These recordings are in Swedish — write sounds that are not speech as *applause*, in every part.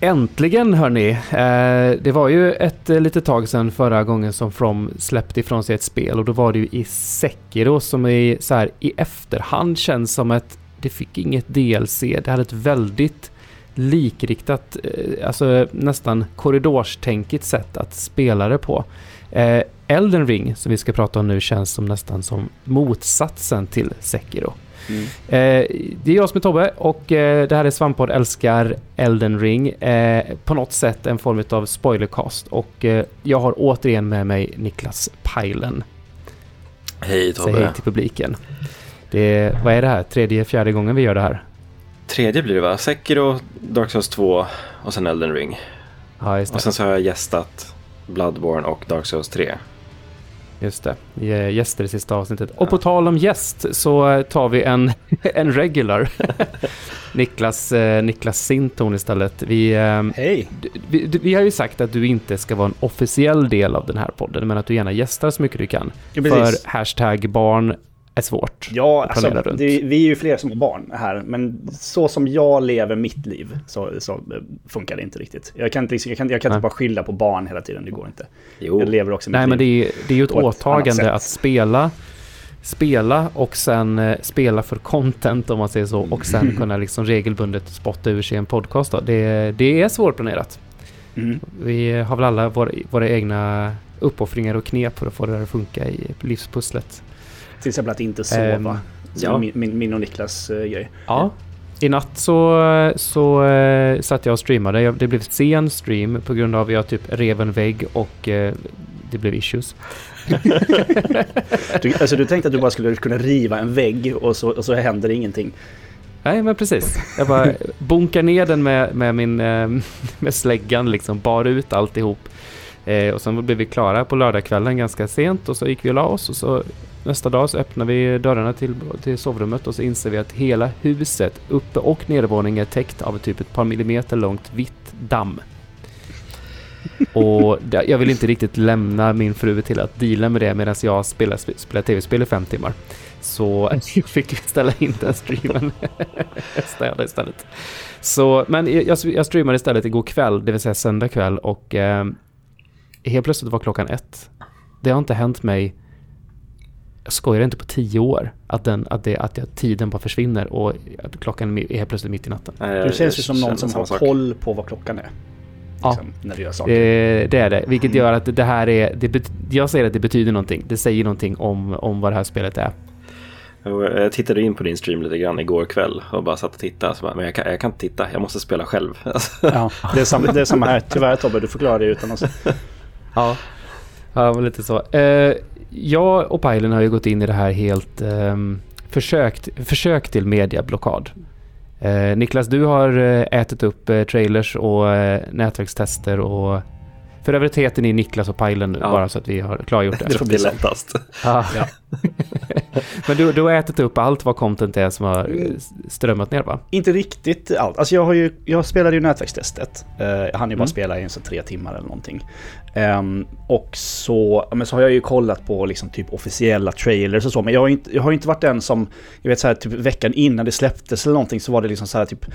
Äntligen hörni! Eh, det var ju ett eh, litet tag sedan förra gången som From släppte ifrån sig ett spel och då var det ju i Sekiro som i, så här, i efterhand känns som att det fick inget DLC. Det hade ett väldigt likriktat, eh, alltså nästan korridorstänkigt sätt att spela det på. Eh, Elden Ring, som vi ska prata om nu, känns som nästan som motsatsen till Sekiro. Mm. Eh, det är jag som är Tobbe och eh, det här är Svamppodd älskar Elden Ring. Eh, på något sätt en form av spoilercast och eh, jag har återigen med mig Niklas Pajlen. Hej Tobbe. Säg hej till publiken. Det, vad är det här? Tredje, fjärde gången vi gör det här? Tredje blir det va? Sekiro, Dark Souls 2 och sen Elden Ring. Ja, just det. Och sen så har jag gästat Bloodborne och Dark Souls 3. Just det, gäster i sista avsnittet. Ja. Och på tal om gäst så tar vi en, *laughs* en regular. *laughs* Niklas, eh, Niklas Sinton istället. Vi, eh, Hej! Vi, vi, har ju sagt att du inte ska vara en officiell del av den här podden, men att du gärna gästar så mycket du kan. Ja, för hashtag barn är svårt ja, att alltså, runt. Det, vi är ju fler som har barn här, men så som jag lever mitt liv så, så funkar det inte riktigt. Jag kan inte, liksom, jag kan, jag kan inte bara skylla på barn hela tiden, det går inte. Jo. Jag lever också mitt Nej, liv men det är, det är ju ett åtagande att spela spela och sen eh, spela för content om man säger så och sen kunna liksom regelbundet spotta ur sig en podcast. Då. Det, det är svårplanerat. Mm. Vi har väl alla våra, våra egna uppoffringar och knep för att få det att funka i livspusslet. Till exempel att inte sova. Um, ja. min, min, min och Niklas uh, grej. Ja. I natt så, så uh, satt jag och streamade. Det blev sen stream på grund av att jag typ rev en vägg och uh, det blev issues. du, alltså du tänkte att du bara skulle kunna riva en vägg och så, och så händer ingenting. Nej, men precis. Jag bara bunkar ner den med, med min med släggan, liksom bar ut alltihop. Eh, och sen blev vi klara på lördagskvällen ganska sent och så gick vi och la oss och så nästa dag så öppnar vi dörrarna till, till sovrummet och så inser vi att hela huset, uppe och nedervåningen, är täckt av typ ett par millimeter långt vitt damm. och jag vill inte riktigt lämna min fru till att deala med det medan jag spelar, spelar tv-spel i fem timmar. Så jag *laughs* fick ställa in den streamen. *laughs* Städa istället. Så, men jag, jag streamade istället igår kväll, det vill säga söndag kväll och eh, helt plötsligt var klockan ett. Det har inte hänt mig, jag skojar inte på tio år, att, den, att, det, att tiden bara försvinner och att klockan är helt plötsligt mitt i natten. Du känns ju som någon som har sak. koll på vad klockan är. Ja, liksom, när du gör saker. Det, det är det. Vilket mm. gör att det här är... Det, jag säger att det betyder någonting. Det säger någonting om, om vad det här spelet är. Jag tittade in på din stream lite grann igår kväll och bara satt och tittade. Så bara, men jag kan, jag kan inte titta, jag måste spela själv. *laughs* Ja, det är samma, det är samma här. Tyvärr Tobbe, du förklarar det utan oss. *laughs* Ja, ja lite så. Eh, jag och Pajlen har ju gått in i det här helt eh, försökt, försök till medieblockad. Eh, Niklas, du har eh, ätit upp eh, trailers och eh, nätverkstester och för övrigt heter ni Niklas och Pajlen nu, ja. bara så att vi har klargjort *laughs* det. det får bli lättast. Ja. ja. *laughs* Men du, du har ätit upp allt vad content är som har strömmat ner va? Inte riktigt allt. Alltså jag, har ju, jag spelade ju nätverkstestet. Uh, jag hann ju bara mm. spela i så tre timmar eller någonting. Um, och så, men så har jag ju kollat på liksom typ officiella trailers och så, men jag har inte, jag har inte varit den som, jag vet så här, typ veckan innan det släpptes eller någonting så var det liksom så här typ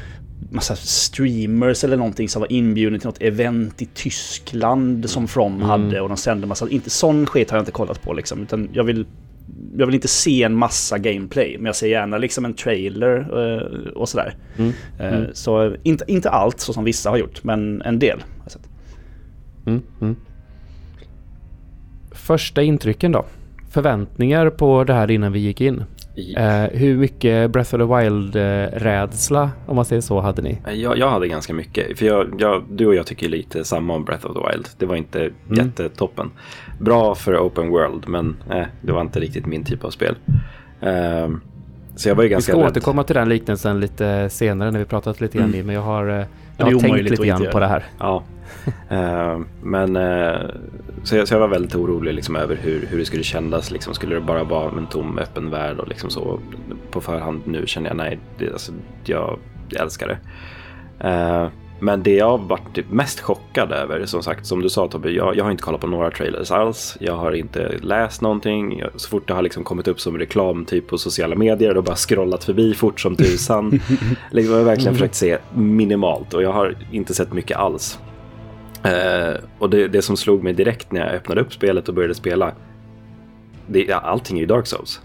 massa streamers eller någonting som var inbjudna till något event i Tyskland som From mm. hade och de sände massa, inte sån skit har jag inte kollat på liksom, utan jag vill jag vill inte se en massa gameplay, men jag ser gärna liksom en trailer uh, och sådär. Mm. Uh, mm. Så inte, inte allt så som vissa har gjort, men en del. Har jag sett. Första intrycken då? Förväntningar på det här innan vi gick in? Eh, hur mycket Breath of the Wild-rädsla, om man säger så, hade ni? Eh, jag, jag hade ganska mycket. För jag, jag, du och jag tycker lite samma om Breath of the Wild. Det var inte mm. jättetoppen. Bra för open world, men eh, det var inte riktigt min typ av spel. Eh, så jag var ju ganska Vi ska rädd. återkomma till den liknelsen lite senare när vi pratat lite grann mm. men jag har, eh, jag har tänkt lite grann på det här. Ja, men uh, så, jag, så jag var väldigt orolig liksom, över hur, hur det skulle kännas. Liksom, skulle det bara vara en tom öppen värld och liksom så på förhand nu känner jag nej, det, alltså, jag, jag älskar det. Uh, Men det jag har varit typ mest chockad över, som sagt, som du sa Tobbe, jag, jag har inte kollat på några trailers alls. Jag har inte läst någonting. Så fort det har liksom kommit upp som reklam typ på sociala medier, då bara scrollat förbi fort som tusan. *laughs* liksom, jag har verkligen försökt se minimalt och jag har inte sett mycket alls. Uh, och det, det, som slog mig direkt när jag öppnade upp spelet och började spela, det, allting är ju Dark Souls.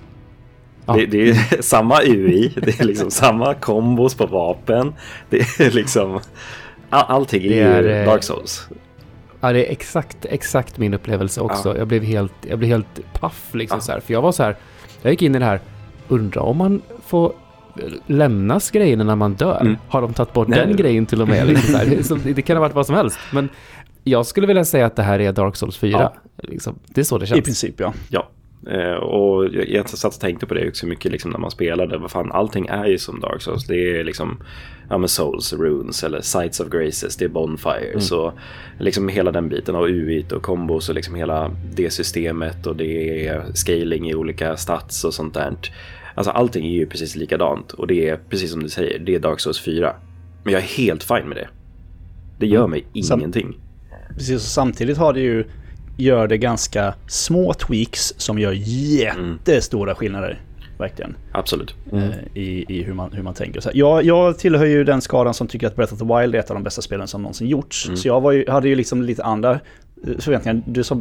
Ja. Det, det, är *laughs* samma UI, det är liksom *laughs* samma kombos på vapen. Det är liksom... All, allting är, är ju eh, Dark Souls. Ja, det är exakt, exakt min upplevelse också. Ja. Jag, blev helt, jag blev helt paff liksom ja. så här. För jag var så här, jag gick in i det här, undrar om man får lämnas grejerna när man dör? Mm. Har de tagit bort Nej. den grejen till och med? *laughs* Liksom det kan ha varit vad som helst. Men jag skulle vilja säga att det här är Dark Souls 4. Ja. Liksom, det är så det känns. I princip ja. Ja, Eh, och jag, jag satt och tänkte på det också mycket liksom när man spelade. Vad fan, allting är ju som Dark Souls. Det är liksom ja, men Souls, Runes eller Sights of Graces, det är Bonfires mm. och liksom hela den biten av UIT och kombos och liksom hela det systemet och det är scaling i olika stats och sånt där. Alltså allting är ju precis likadant och det är precis som du säger, det är Dark Souls 4. Men jag är helt fine med det. Det gör mm. mig ingenting. Precis, och samtidigt har det ju gör det ganska små tweaks som gör jättestora skillnader. Verkligen. Absolut. Mm. I, I hur man, hur man tänker. Så jag, jag tillhör ju den skadan som tycker att Breath of the Wild är ett av de bästa spelen som någonsin gjorts. Mm. Så jag var ju, hade ju liksom lite andra eh, förväntningar. Du sa uh,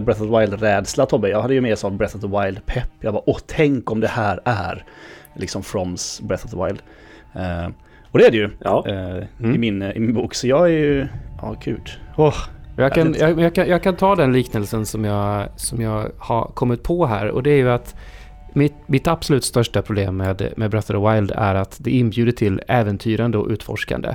Breath of the Wild-rädsla Tobbe. Jag hade ju mer som Breath of the Wild-pepp. Jag bara, åh tänk om det här är liksom Froms Breath of the Wild. Uh, och det är det ju ja. uh, mm. i, min, i min bok. Så jag är ju, ja oh, gud. Oh, jag kan, jag, jag, kan, jag kan ta den liknelsen som jag, som jag har kommit på här och det är ju att mitt, mitt absolut största problem med, med Breath of the Wild är att det inbjuder till äventyrande och utforskande.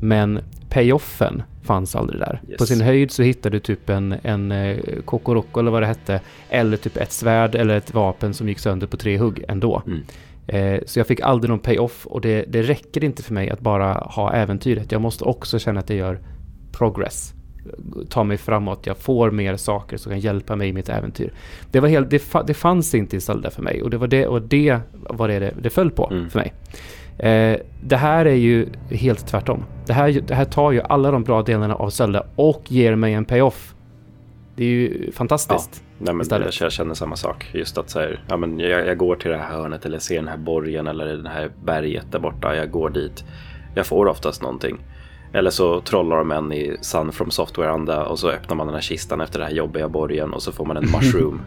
Men payoffen fanns aldrig där. Yes. På sin höjd så hittade du typ en, en eh, kokoroko eller vad det hette. Eller typ ett svärd eller ett vapen som gick sönder på tre hugg ändå. Mm. Eh, så jag fick aldrig någon payoff och det, det räcker inte för mig att bara ha äventyret. Jag måste också känna att jag gör progress ta mig framåt, jag får mer saker som kan hjälpa mig i mitt äventyr. Det, var helt, det, det fanns inte i Zelda för mig och det var det, och det var det det, det föll på mm. för mig. Eh, det här är ju helt tvärtom. Det här, det här tar ju alla de bra delarna av Zelda och ger mig en payoff. Det är ju fantastiskt. Ja. Nej, men jag, jag känner samma sak. Just att så här, ja, men jag, jag, går till det här hörnet eller ser den här borgen eller det här berget där borta. Jag går dit. Jag får oftast någonting. Eller så trollar de en i Sun from Software-anda och så öppnar man den här kistan efter den här jobbiga borgen och så får man en *laughs* mushroom.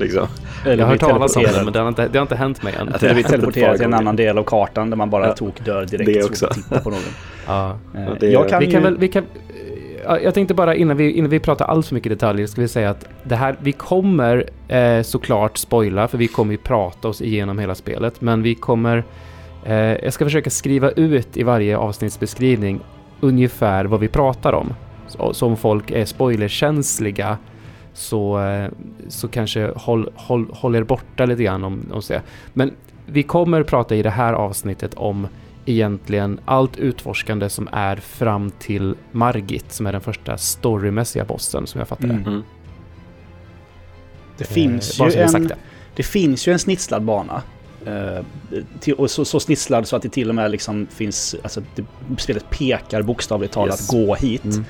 Liksom. Eller jag har hört talas om det men det har, inte, det har inte hänt mig än. Eller vi teleporterar till en annan del av kartan där man bara ja. tok dör direkt. Det också. Titta på någon. *laughs* ja. Det, jag kan vi kan ju... väl, vi kan, jag tänkte bara innan vi, innan vi pratar allt för mycket detaljer ska vi säga att det här, vi kommer eh, såklart spoila för vi kommer ju prata oss igenom hela spelet men vi kommer Eh, jag ska försöka skriva ut i varje avsnittsbeskrivning ungefär vad vi pratar om. Så om folk är spoilerkänsliga så, eh, så kanske håll, håll, håll er borta lite grann om, om det. Men vi kommer prata i det här avsnittet om egentligen allt utforskande som är fram till Margit som är den första storymässiga bossen som jag fattar det. Mm. mm. Det, finns eh, ju en, det. det finns ju en snitslad bana Uh, till, och så, så snitslad så att det till och med liksom finns, alltså det, spelet pekar bokstavligt talat yes. gå hit. Mm.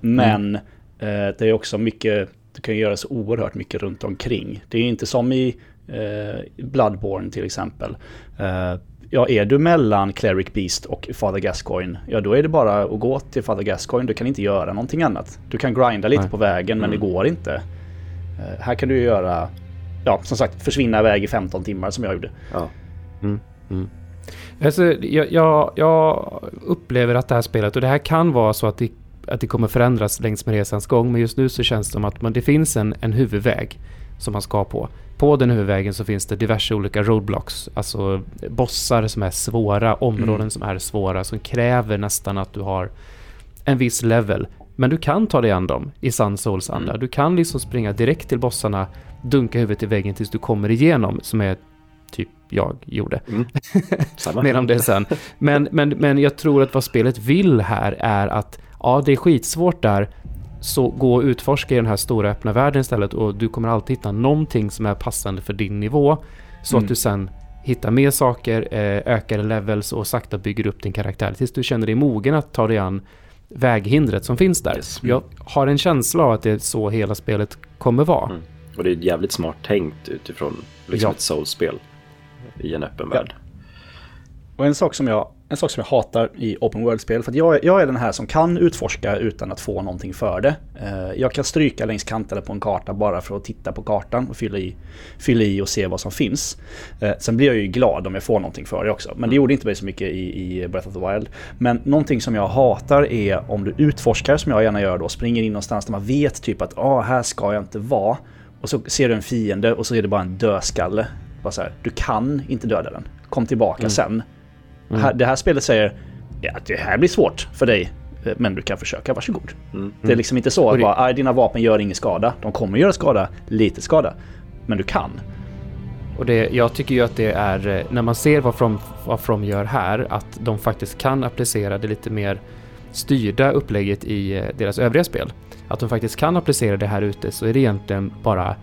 Men mm. Uh, det är också mycket, du kan göra så oerhört mycket runt omkring. Det är inte som i uh, Bloodborne till exempel. ja, är du mellan Cleric Beast och Father Gascoigne, ja då är det bara att gå till Father Gascoigne. Du kan inte göra någonting annat. Du kan grinda lite Nej. på vägen men mm. det går inte. här kan du göra ja, som sagt, försvinna iväg i 15 timmar som jag gjorde. Ja. Mm. Mm. Alltså, jag, jag, jag, upplever att det här spelet, och det här kan vara så att det, att det kommer förändras längs med resans gång, men just nu så känns det som att man, det finns en, en huvudväg som man ska på. På den huvudvägen så finns det diverse olika roadblocks, alltså bossar som är svåra, områden mm. som är svåra, som kräver nästan att du har en viss level. Men du kan ta dig an dem i Sun Souls anda. Mm. Du kan liksom springa direkt till bossarna dunka huvudet i väggen tills du kommer igenom, som är jag gjorde. Mm. *laughs* Mer om det sen. Men, men, men jag tror att vad spelet vill här är att ja, det är skitsvårt där, så gå och utforska i den här stora öppna världen istället och du kommer alltid hitta någonting som är passande för din nivå så mm. att du sen hitta mer saker, eh, ökar levels och sakta bygger upp din karaktär tills du känner dig mogen att ta dig an väghindret som finns där. Yes. Jag har en känsla av att det är så hela spelet kommer vara. Mm. Och det är jävligt smart tänkt utifrån liksom Ja. ett soulspel i en öppen Ja. värld. Och en sak som jag, en sak som jag hatar i open world-spel, för jag, jag är den här som kan utforska utan att få någonting för det. Eh, jag kan stryka längs kanterna på en karta bara för att titta på kartan och fylla i, fylla i och se vad som finns. Eh, sen blir jag ju glad om jag får någonting för det också, men det gjorde inte mig så mycket i, i Breath of the Wild. Men någonting som jag hatar är om du utforskar, som jag gärna gör då, springer in någonstans där man vet typ att ah, här ska jag inte vara. Och så ser du en fiende och så är det bara en dödskalle. Bara så här, du kan inte döda den. Kom tillbaka Mm. sen. Här, det här spelet säger ja, det här blir svårt för dig, eh, men du kan försöka, varsågod. Mm. Det är liksom inte så att det- bara, "Aj, dina vapen gör ingen skada. De kommer göra skada, lite skada. Men du kan. Och det, jag tycker ju att det är, eh, när man ser vad From, vad From gör här, att de faktiskt kan applicera det lite mer styrda upplägget i eh, deras övriga spel. Att de faktiskt kan applicera det här ute så är det egentligen bara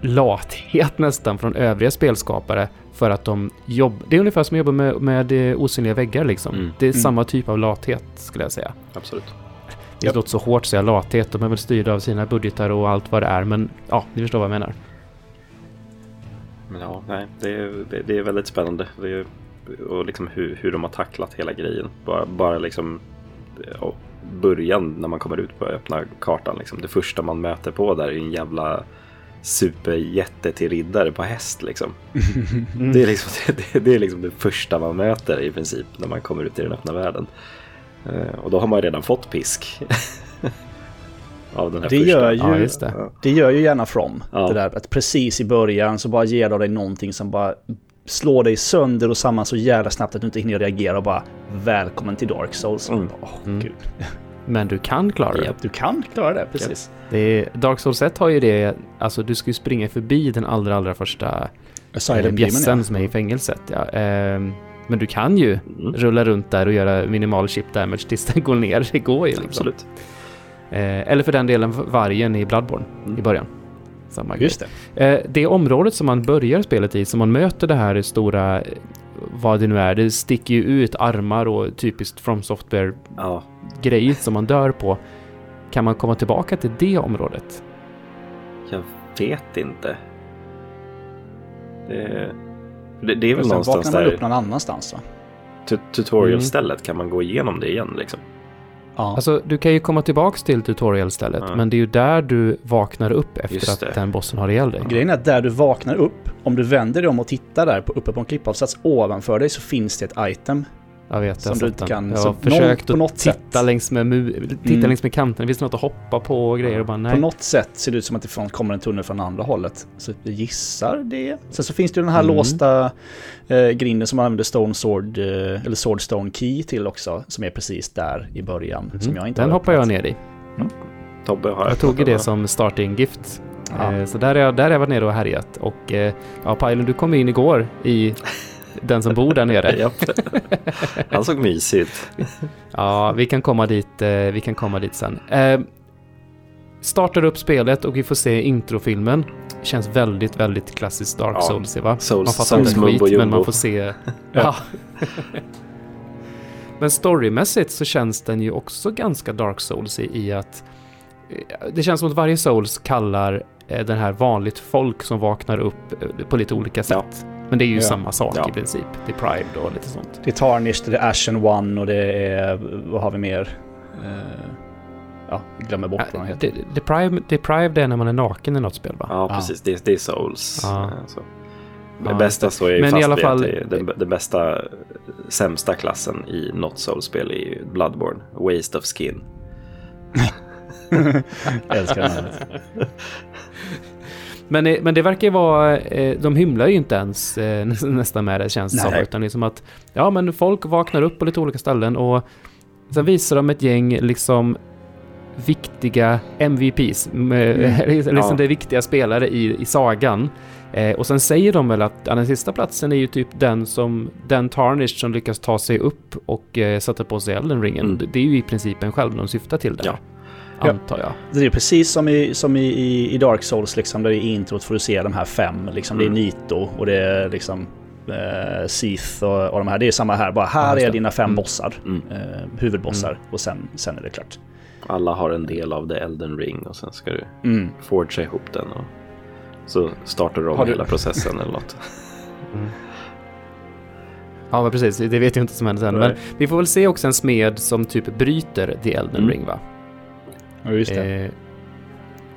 lathet nästan från övriga spelskapare för att de jobbar... Det är ungefär som att jobba med, med eh, osynliga väggar liksom. Mm. Det är Mm. samma typ av lathet skulle jag säga. Absolut. Det Japp. låter så hårt att säga lathet, de är väl styrda av sina budgetar och allt vad det är, men ja, ni förstår vad jag menar. Men ja, nej, det är, det, är väldigt spännande. Det är, och liksom hur, hur de har tacklat hela grejen. Bara, bara liksom ja, början när man kommer ut på öppna kartan. Liksom. Det första man möter på där är en jävla superjätte till riddare på häst. Liksom. Mm. Det, är liksom, det, det är liksom det första man möter i princip när man kommer ut i den öppna världen. Eh, och då har man ju redan fått pisk. *laughs* av den här Det första. gör ju- Ja, det. Ja. Det gör ju gärna From. Ja. Det där att precis i början så bara ger de dig någonting som bara slår dig sönder och samman så jävla snabbt att du inte hinner reagera och bara välkommen till Dark Souls. Mm. Åh, Mm. Men du kan klara det. Japp. Du kan klara det, precis. det är, Dark Souls 1 har ju det, alltså du ska ju springa förbi den allra, allra första eh, Demon, bjässen ja. som är i fängelset. Ja. Ehm, men du kan ju Mm. rulla runt där och göra minimal chip damage tills den går ner. Det går ju liksom. Absolut. Eh, eller för den delen vargen i Bloodborne Mm. i början. Samma grej. Just det. Eh, det området som man börjar spelet i, som man möter det här stora, eh, vad det nu är, det sticker ju ut armar och typiskt From Software-grej Ja, som man dör på. Kan man komma tillbaka till det området? jag vet inte. Det, det, det är väl Och sen någonstans vaknar man där upp någon annanstans va? tu- tutorial-stället kan man gå igenom det igen liksom. Ja. Alltså, du kan ju komma tillbaks till tutorial-stället, Ja. men det är ju där du vaknar upp efter att den bossen har ihjäl dig. Grejen är att där du vaknar upp, om du vänder dig om och tittar där på, uppe på en klippavsats ovanför dig så finns det ett item. Jag vet, jag Som du sett den. kan- Jag har försökt någon- på att något titta, sätt. längs med, titta Mm. längs med kanten. Det finns något att hoppa på och grejer och bara nej. På något sätt ser det ut som att det kommer en tunnel från andra hållet. Så jag gissar det. Sen så finns det ju den här Mm. låsta eh, grinden som man använder Stone Sword, eh, eller Sword Stone Key till också. Som är precis där i början. Mhm. Som jag inte den hoppar jag ner i. Tobbe har Jag öppnat tog det va? som starting gift. Ja. Eh, Så där har jag, där har jag varit nere och härjat. Och eh, ja, Pajlen, du kom in igår i den som bor där nere. *laughs* Han såg mysig ut. Ja, vi kan komma dit, eh, vi kan komma dit sen. Eh, startar upp spelet och vi får se introfilmen. Känns väldigt, väldigt klassiskt Dark Ja. Souls, va? Souls- man fattar inte skit, men jumbo. man får se... *laughs* ja. men storymässigt så känns den ju också ganska Dark Souls i, i att eh, det känns som att varje Souls kallar den här vanligt folk som vaknar upp på lite olika sätt. Men det är ju Ja. samma sak Ja. i princip. Deprived och lite sånt. Det är Tarnished, det är Ashen One och det är... Vad har vi mer? Eh, ja, glömmer bort vad de heter. de- Deprived, deprived är när man är naken i något spel, va? Ja, Ja. precis. Det, det är Souls. Ja. Eh, Så. Det Ja, bästa så är ju Men i fast alla vid fall- är den, den bästa, sämsta klassen i något Souls-spel är ju Bloodborne. Waste of skin. Jag *laughs* älskar den här. *laughs* Men, eh, men det verkar ju vara, eh, de hymlar ju inte ens eh, nä- *laughs* nästan med det känns det som. Utan det är som att, ja men folk vaknar upp på lite olika ställen och sen visar de ett gäng liksom viktiga MVPs. Med, Mm. *laughs* liksom Ja. det viktiga spelare i, i sagan. Eh, och sen säger de väl att ja, den sista platsen är ju typ den som, den Tarnished som lyckas ta sig upp och eh, sätta på sig Elden ringen. Mm. Det- Det är ju i princip en själv de syftar till där. Ja. Ja. antar jag. Det är precis som i, som i, i, i Dark Souls, liksom, där i introt får du se de här fem. Liksom, Det är Mm. Nito och det är liksom eh, Sith och, och de här. Det är samma här, bara Ja, här just är dina fem Mm. bossar. Mm. Eh, huvudbossar. Och sen, sen är det klart. Alla har en del av The Elden Ring och sen ska du Mm. forgea ihop den. Och så startar du om hela processen eller något. *laughs* Ja, men precis. Det vet jag inte som händer sen. Nej. Men vi får väl se också en smed som typ bryter The Elden Mm. Ring, va? Ja, just det. Eh,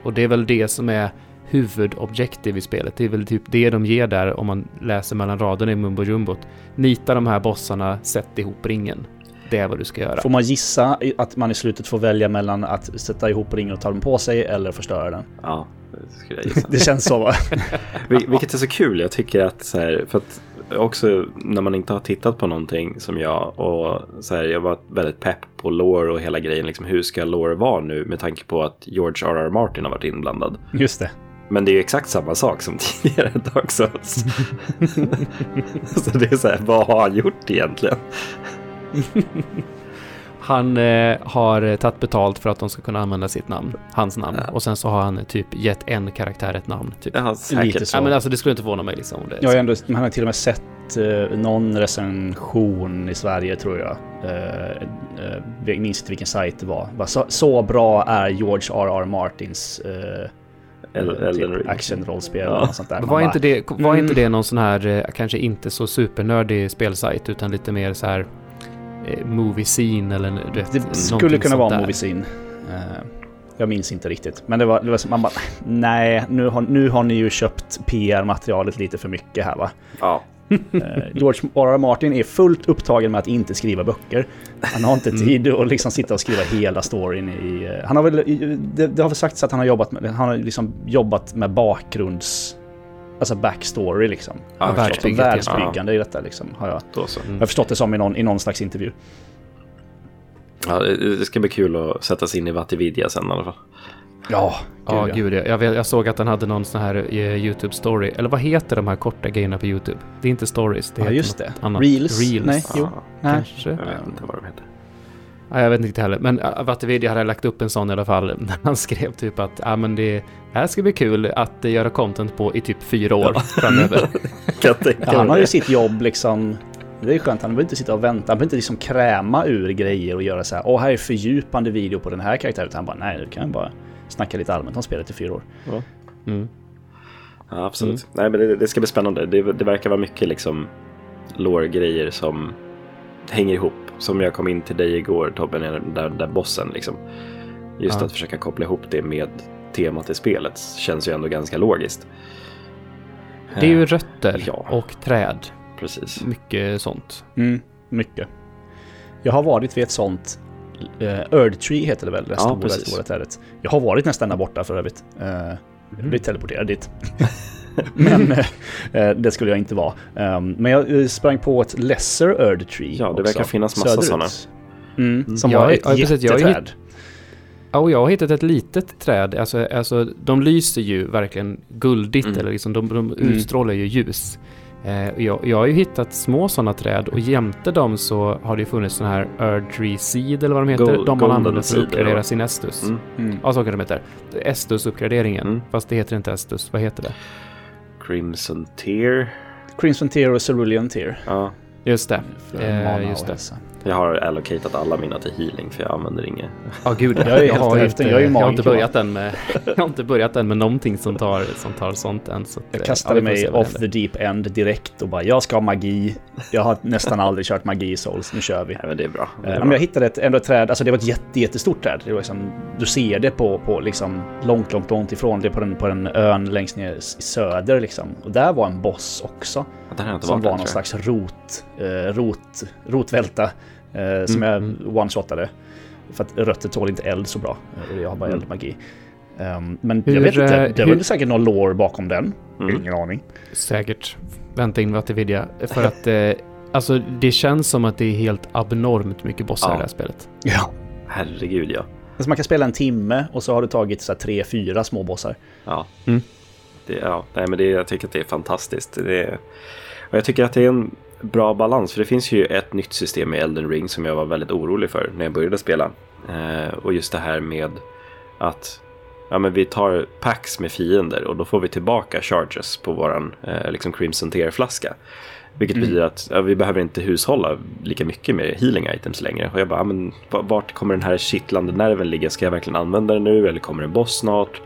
och det är väl det som är huvudobjektiv i spelet. Det är väl typ det de ger där om man läser mellan raderna i Mumbo Jumbot. Nita de här bossarna, sätt ihop ringen. Det är vad du ska göra. Får man gissa att man i slutet får välja mellan att sätta ihop ringen och ta den på sig eller förstöra den? Ja, det skulle jag *laughs* gissa. Det känns så va? *laughs* Vil- Vilket är så kul. Jag tycker att så här, för att också när man inte har tittat på någonting som jag och så här, jag var väldigt pepp på lore och hela grejen. Liksom, hur ska lore vara nu med tanke på att George R.R. Martin har varit inblandad. Just det. Men det är ju exakt samma sak som *laughs* tidigare Dark Souls. *laughs* så det är så här, vad har han gjort egentligen? *laughs* Han eh, har eh, tagit betalt för att de ska kunna använda sitt namn, hans namn. Ja. Och sen så har han typ gett en karaktär ett namn. Typ. Ja. Lite så. Ja, men alltså det skulle inte förvåna mig liksom. om Det, Jag har ändå, man har till och med sett eh, någon recension i Sverige tror jag. Eh, eh, jag minns inte vilken sajt det var. Bara, Så, så bra är George R.R. Martins eh, El- Elden Ring. actionrollspel Ja. eller något sånt där. Var, bara, inte det, var mm. inte det någon sån här, eh, kanske inte så supernördig spelsajt, utan lite mer så här eh, movie scene eller vet, Det skulle kunna vara där. Movie Scene. Eh, jag minns inte riktigt. Men det var, det var man bara, *laughs* nej, nu har, nu har ni ju köpt PR-materialet lite för mycket här va. Ja, Eh, George R.R. Martin är fullt upptagen med att inte skriva böcker. Han har inte Mm. tid att liksom sitta och skriva hela storyn i... eh, Han har väl... Det, det har väl sagts att han har jobbat med, han har liksom jobbat med bakgrunds... Alltså backstory liksom. Ja, förstått världsbygget, ja. Världsbyggande i detta liksom, har jag, då så. jag har förstått det som i någon, i någon slags intervju. Ja, det ska bli kul att sätta sig in i Vatividia sen i alla fall. Ja, Ja, gud, gud. Jag, vet, jag såg att han hade någon sån här eh, YouTube-story. Eller vad heter de här korta grejerna på YouTube? Det är inte stories. Det Ja, heter just något det. Annat. Reels? Reels. Nej, jo. Ja, Nej. Kanske. jag vet inte vad de heter. Ja, jag vet inte heller. Men uh, Vatividia hade lagt upp en sån i alla fall. *laughs* När han skrev typ att ah, men det här ska bli kul att uh, göra content på i typ fyra år framöver. *laughs* Kan jag tänka Ja, han har ju sitt jobb liksom. Det är skönt, han behöver inte sitta och vänta. Han behöver inte liksom kräma ur grejer och göra så här. Åh, här är fördjupande video på den här karaktären. Utan han bara, nej, du kan bara snacka lite allmänt om spelet i fyra år. Mm. Ja, absolut. Nej, men det, det ska bli spännande. Det, det verkar vara mycket liksom lore-grejer som hänger ihop. Som jag kom in till dig igår Tobbe, när den där, där bossen liksom. Just Ja. att försöka koppla ihop det med temat i spelet känns ju ändå ganska logiskt. Det är ju Eh, rötter Ja. och träd. Precis. Mycket sånt. Mm, mycket. Jag har varit vid ett sånt. Uh, Earth Tree heter det väl? Det Ja, stora, precis. stora trädet. Jag har varit nästan där borta för övrigt. Uh, Mm. Jag blev teleporterad dit. *laughs* *laughs* men eh, eh, det skulle jag inte vara. Um, men jag eh, sprang på ett Lesser Earth Tree Ja, det också, verkar finnas massa söderut. sådana. Mm, som Ja, var ett ja, precis. Jag har jätteträd. Ja, och jag har hittat ett litet träd. Alltså, alltså de lyser ju verkligen guldigt, Mm. eller liksom, de, de Mm. utstrålar ju ljus. Eh, jag, jag har ju hittat små sådana träd och jämte dem så har det ju funnits sådana här Earth Tree Seed eller vad de heter. Gold- de man använder för att uppgradera eller? sin Estus. Mm. Mm. Ja, så kan de heter. Estus-uppgraderingen. Mm. Fast det heter inte Estus. Vad heter det? Crimson Tear. Crimson Tear och Cerulean Tear. Ja, Just det. Eh, just det. Jag har allocatat alla mina till healing för jag använder inget. Ja, gud. Jag är jag, har inte, Jag är jag har inte börjat än med, jag har inte börjat än med någonting som tar, som tar sånt än. Så att, Jag eh, kastade ja, mig off the deep end direkt och bara jag ska ha magi. Jag har nästan aldrig kört magi i Souls, nu kör vi. Nej, men det är bra. Det är Eh, bra. Men jag hittade ett, ändå ett träd, alltså det var ett jätte, jättestort träd. Det var liksom, du ser det på, på liksom långt, långt, långt ifrån. Det är på den, på den ön längst ner i söder liksom. Och där var en boss också. Inte Som var någon slags rot, eh, rot, rotvälta. Eh, som Mm, jag one-shotade. För att rötter tål inte eld så bra. eh, jag har bara Mm. eldmagi. Um, men Hur, jag vet inte, eh, det är hur- väl säkert någon lore bakom den. Mm. Ingen aning. Säkert. Vänta in Vatividia. För att eh, alltså, det känns som att det är helt abnormt mycket bossar Ja. i det här spelet. Ja. Herregud ja. Alltså man kan spela en timme och så har du tagit så här, tre, fyra småbossar. Ja. Mm. Det, ja, nej, men det, jag tycker att det är fantastiskt. Det är, och jag tycker att det är en bra balans. För det finns ju ett nytt system i Elden Ring som jag var väldigt orolig för när jag började spela. Eh, och just det här med att ja, men vi tar packs med fiender och då får vi tillbaka charges på våran eh, liksom Crimson Tear-flaska. Vilket Mm. betyder att ja, vi behöver inte hushålla lika mycket med healing items längre. Och jag bara, ja, men va- vart kommer den här kittlande nerven ligga? Ska jag verkligen använda den nu eller kommer en boss snart?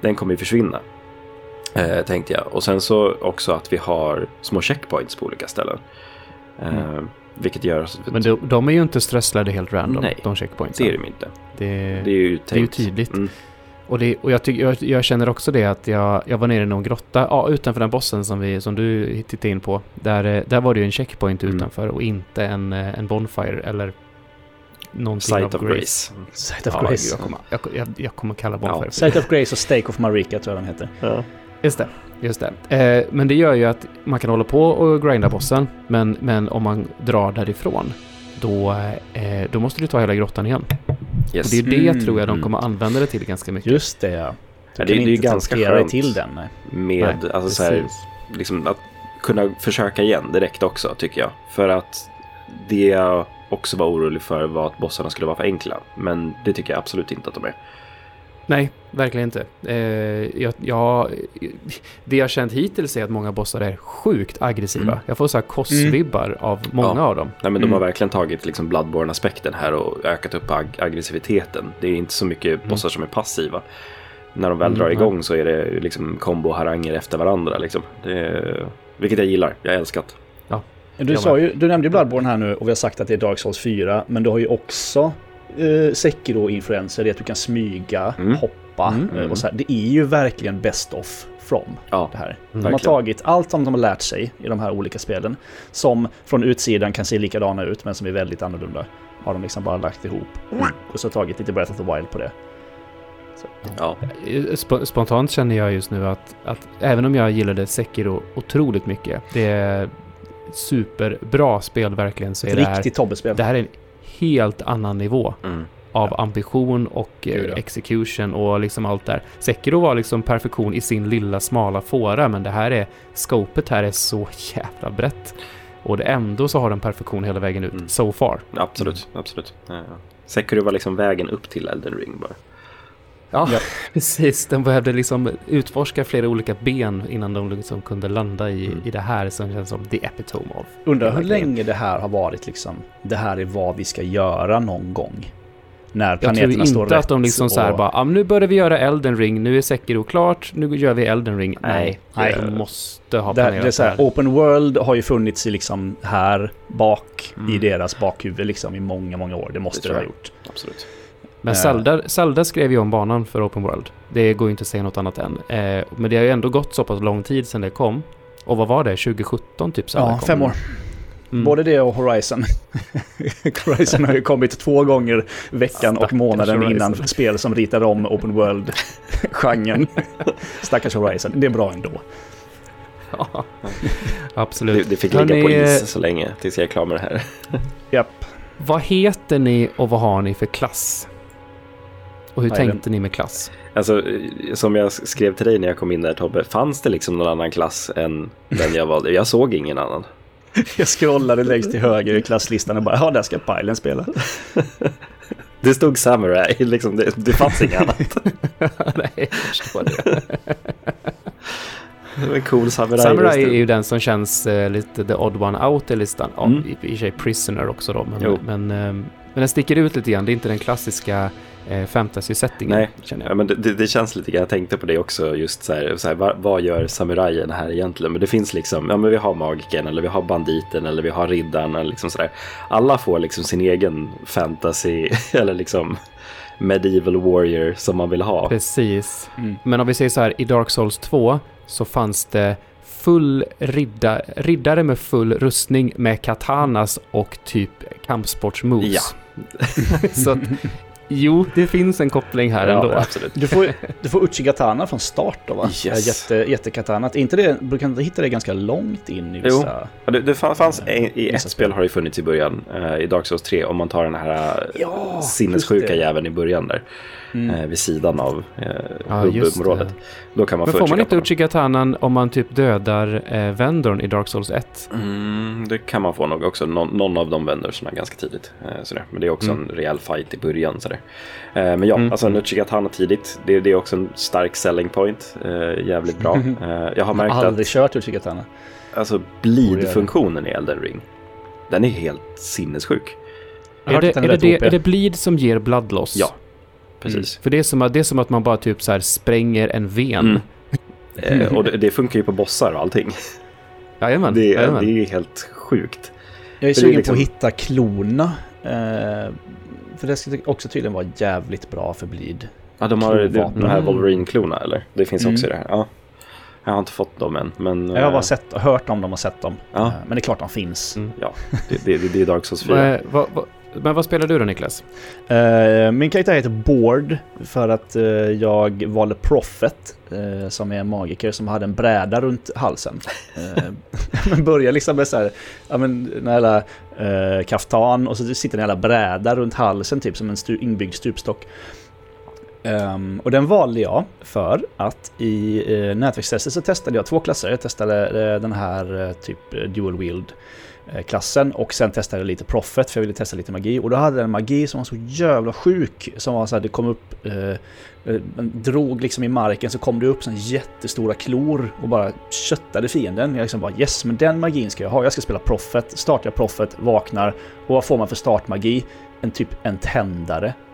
Den kommer ju försvinna. Eh, tänkte jag. Och sen så också att vi har små checkpoints på olika ställen. Eh, Vilket gör att Men de, de är ju inte strösslade helt random, Nej, de checkpoints. det är de inte. det, Det är ju det är ju tydligt. Mm. Och, det, och jag, tycker, jag, jag känner också det att jag, jag var nere i någon grotta, ja, utanför den bossen som, vi, som du tittade in på. Där, eh, där var det ju en checkpoint Mm. utanför och inte en, eh, en bonfire eller någonting Sight av of grace. Sight of Ja, Grace. jag, kommer, jag, jag, jag kommer kalla bonfire Ja, Sight of Grace och Stake of Marika tror jag den heter. Ja. Just det, just det. Eh, men det gör ju att man kan hålla på och grinda bossen, men, men om man drar därifrån, då, eh, då måste du ta hela grottan igen. Yes. Och det är det Mm, tror jag de mm. kommer använda det till ganska mycket. Just det ja. Du Ja, kan det- det är ju inte ganska skönt. till den. Nej. Med, Nej, alltså så här, liksom att kunna försöka igen direkt också tycker jag. För att det jag också var orolig för var att bossarna skulle vara för enkla. Men det tycker jag absolut inte att de är. Nej, verkligen inte. Eh, jag, jag, det jag känt hittills är att många bossar är sjukt aggressiva. Mm. Jag får så här kossvibbar av många Ja. av dem. Nej, men de Mm. har verkligen tagit liksom Bloodborne-aspekten här och ökat upp ag- aggressiviteten. Det är inte så mycket bossar som är passiva. När de väl Mm, drar igång så är det liksom kombo-haranger efter varandra. Liksom. Det är, vilket jag gillar. Jag älskar det. Du, Jag sa ju, du nämnde ju Bloodborne här nu och vi har sagt att det är Dark Souls 4. Men du har ju också eh, Sekiro-influenser i att du kan smyga, Mm. hoppa Mm. eh, och så här. Det är ju verkligen best of from Ja, det här. Mm. De har Verkligen. tagit allt som de har lärt sig i de här olika spelen. Som från utsidan kan se likadana ut men som är väldigt annorlunda. Har de liksom bara lagt ihop. Och så tagit lite Breath of the Wild på det. Ja. Eh, Sp- spontant känner jag just nu att, att även om jag gillade Sekiro otroligt mycket, det är superbra spel verkligen, så är Ett det här, riktigt Tobbe-spel. det här är en helt annan nivå Mm. av ambition och eh, execution och liksom allt där. Sekiro var liksom perfektion i sin lilla smala fåra, men det här är, scopet här är så jävla brett. Och det ändå så har den perfektion hela vägen ut, Mm. so far. Absolut, absolut. Ja, ja. Sekiro var liksom vägen upp till Elden Ring bara. Ja, Ja. *laughs* precis. Den behövde liksom utforska flera olika ben innan de liksom kunde landa i, Mm. i det här som känns som the epitome of. Undrar hur länge det här har varit liksom. Det här är vad vi ska göra någon gång. När Jag tror planeterna står inte rätt. att de liksom så här och- bara, ah, nu börjar vi göra Elden Ring, nu är Sekiro klart, nu gör vi Elden Ring. Nej, nej. de måste ha Det, planerat det är så här, här. open world har ju funnits i liksom här bak i Mm. deras bakhuvud liksom i många, många år. Det måste Det det, tror ha jag. gjort. Absolut. Men Eh. Zelda, Zelda skrev ju om banan för Open World. Det går ju inte att säga något annat än. Eh, men det har ju ändå gått så pass lång tid sedan det kom. Och vad var det? 2017 typ? Zelda Ja, kom. fem år. Mm. Både det och Horizon. *laughs* Horizon har ju kommit två gånger veckan och Stackars månaden Horizon. innan spel som ritar om open world-genren. *laughs* Stackars Horizon. Det är bra ändå. Ja, absolut. Det, det fick ligga på eh, is så länge tills jag är klar med det här. Japp. Vad heter ni och vad har ni för klass? Och hur Nej, tänkte ni med klass? Alltså, som jag skrev till dig när jag kom in där Tobbe, fanns det liksom någon annan klass än den jag valde? Jag såg ingen annan. *laughs* Jag scrollade längst till höger i klasslistan och bara ja, där ska Pilen spela. *laughs* Det stod Samurai, liksom, det, det fanns inget annat. *laughs* Nej, jag förstår det. En cool Samurai. Samurai är ju den som känns eh, lite the odd one out i listan. Ja, Mm. i, i och för sig Prisoner också då, men, men, eh, men den sticker ut lite grann. Det är inte den klassiska eh, fantasy-settingen, Nej, känner Ja, jag. men det, det, det känns lite grann, jag tänkte på det också, just så här, så här vad, vad gör samurajen här egentligen? Men det finns liksom, ja men vi har magiken eller vi har banditen eller vi har riddaren eller liksom sådär. Alla får liksom sin egen fantasy *laughs* eller liksom medieval warrior som man vill ha. Precis. Mm. Men om vi säger så här, i Dark Souls 2 så fanns det full ridda, riddare med full rustning med katanas och typ kampsportsmoves. Ja. *laughs* så att, jo, det finns en koppling här ändå. Ja, absolut. Du får, du får Uchigatana från start då va? Yes. Jätte, jättekatanat. Är inte det, du kan hitta det ganska långt in i vissa... Ja, det, det fann- fanns en, i ett spel. spel har det funnits i början, eh, i Dark Souls 3, om man tar den här Ja, sinnessjuka jäveln i början där. Mm. eh, vid sidan av eh, Ja, hubbområdet. Då kan man Men få får man inte Uchigatana. Uchigatanan om man typ dödar eh, vendorn i Dark Souls 1? Mm, det kan man få nog också. Någon, någon av de vendorserna ganska tidigt. Eh, sådär. Men det är också Mm. en rejäl fight i början. Sådär. Eh, men ja, Mm. alltså en Uchigatana tidigt. Det, det är också en stark selling point. Eh, jävligt bra. *laughs* Eh, jag har Jag har märkt aldrig att kört Uchigatana. alltså, bleed-funktionen i Elden Ring, den är helt sinnessjuk. Är att det, är, det, är det bleed som ger bloodloss? Ja, precis. För det är, som att, det är som att man bara typ så här spränger en ven. Mm. *laughs* Eh, och det, det funkar ju på bossar och allting. Jajamän. Det, jajamän. det är helt sjukt. Jag är sugen liksom- på att hitta klorna. Eh, för det ska också tydligen vara jävligt bra för bleed. Ja, de har de, här Mm. Wolverine-klorna eller? Det finns också i Mm. det här. Ja. Jag har inte fått dem än, men... Jag har eh, bara sett, hört om dem och sett dem. Ja. Eh, men det är klart de finns. Mm. Ja, det, det, det är Dark Souls 4. Men, vad, vad, men vad spelar du då Niklas? Uh, min karaktär heter Bård för att uh, jag valde Prophet uh, som är en magiker som hade en bräda runt halsen. Uh, *laughs* men börjar liksom med så här, ja men den här jävla uh, kaftan och så sitter en jävla bräda runt halsen typ som en stu, inbyggd stupstock. Um, och den valde jag för att i uh, nätverkstestet så testade jag två klasser. Jag testade den här typ dual wield klassen och sen testade jag lite Prophet för jag ville testa lite magi och då hade den en magi som var så jävla sjuk som var så här, det kom upp eh, eh, drog liksom i marken så kom det upp sån jättestora klor och bara köttade fienden. Jag liksom bara yes, men den magin ska jag ha. Jag ska spela Prophet, startar jag Prophet, vaknar och vad får man för startmagi? En typ en tändare. *laughs*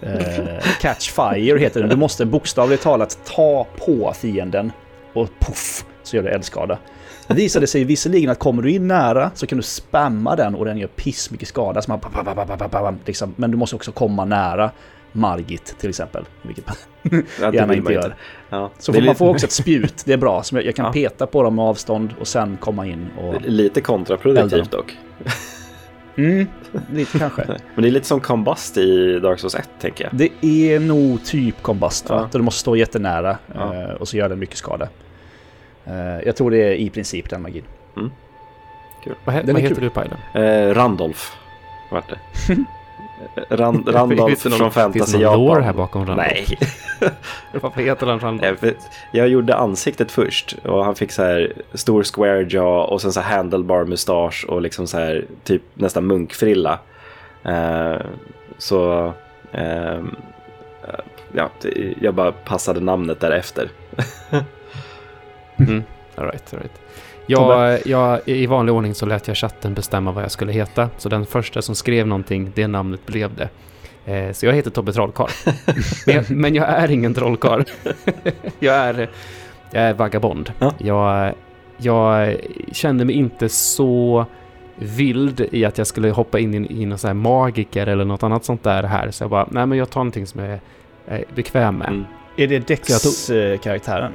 Eh, catch fire heter den. Du måste bokstavligt talat ta på fienden och puff så gör det eldskada. Det visade sig visserligen att kommer du in nära så kan du spamma den och den gör piss mycket skada. Så man, liksom. Men du måste också komma nära Margit till exempel. Vilket man *laughs* Ja, gärna inte gör. Ja. Så får man lite, får också ett spjut, det är bra. Så jag jag kan Ja. peta på dem med avstånd och sen komma in och... lite kontraproduktivt dock. Mm, lite kanske. *laughs* Men det är lite som Combust i Dark Souls 1, tänker jag. Det är nog typ kombast? Ja. Du måste stå jättenära Ja. eh, och så gör den mycket skada. Eh, Jag tror det är i princip den magin. Vad, he, Den vad heter kul. du Pajlen? Eh, Randolph, vart det. *laughs* Eh, Rand, Randolph någon- från Fantasy finns det någon Japan. här bakom Randolph? Nej. *laughs* Varför heter han Randolph? Nej, för jag gjorde ansiktet först och han fick så här stor square jaw och sen så här handlebar mustasch och liksom så här typ nästan munkfrilla. Eh, så eh, ja, jag bara passade namnet därefter. *laughs* Mm. All right, all right. Jag, jag, I vanlig ordning så lät jag chatten bestämma vad jag skulle heta. Så den första som skrev någonting, det namnet blev det. Eh, så jag heter Tobbe Trollkarl. *laughs* men, jag, men jag är ingen trollkarl. *laughs* jag, är, jag är vagabond. Ja. Jag, jag kände mig inte så vild i att jag skulle hoppa in i, i någon sån här magiker eller något annat sånt där här. Så jag bara, nej men jag tar någonting som jag är bekväm med. Mm. Är det Dex-karaktären?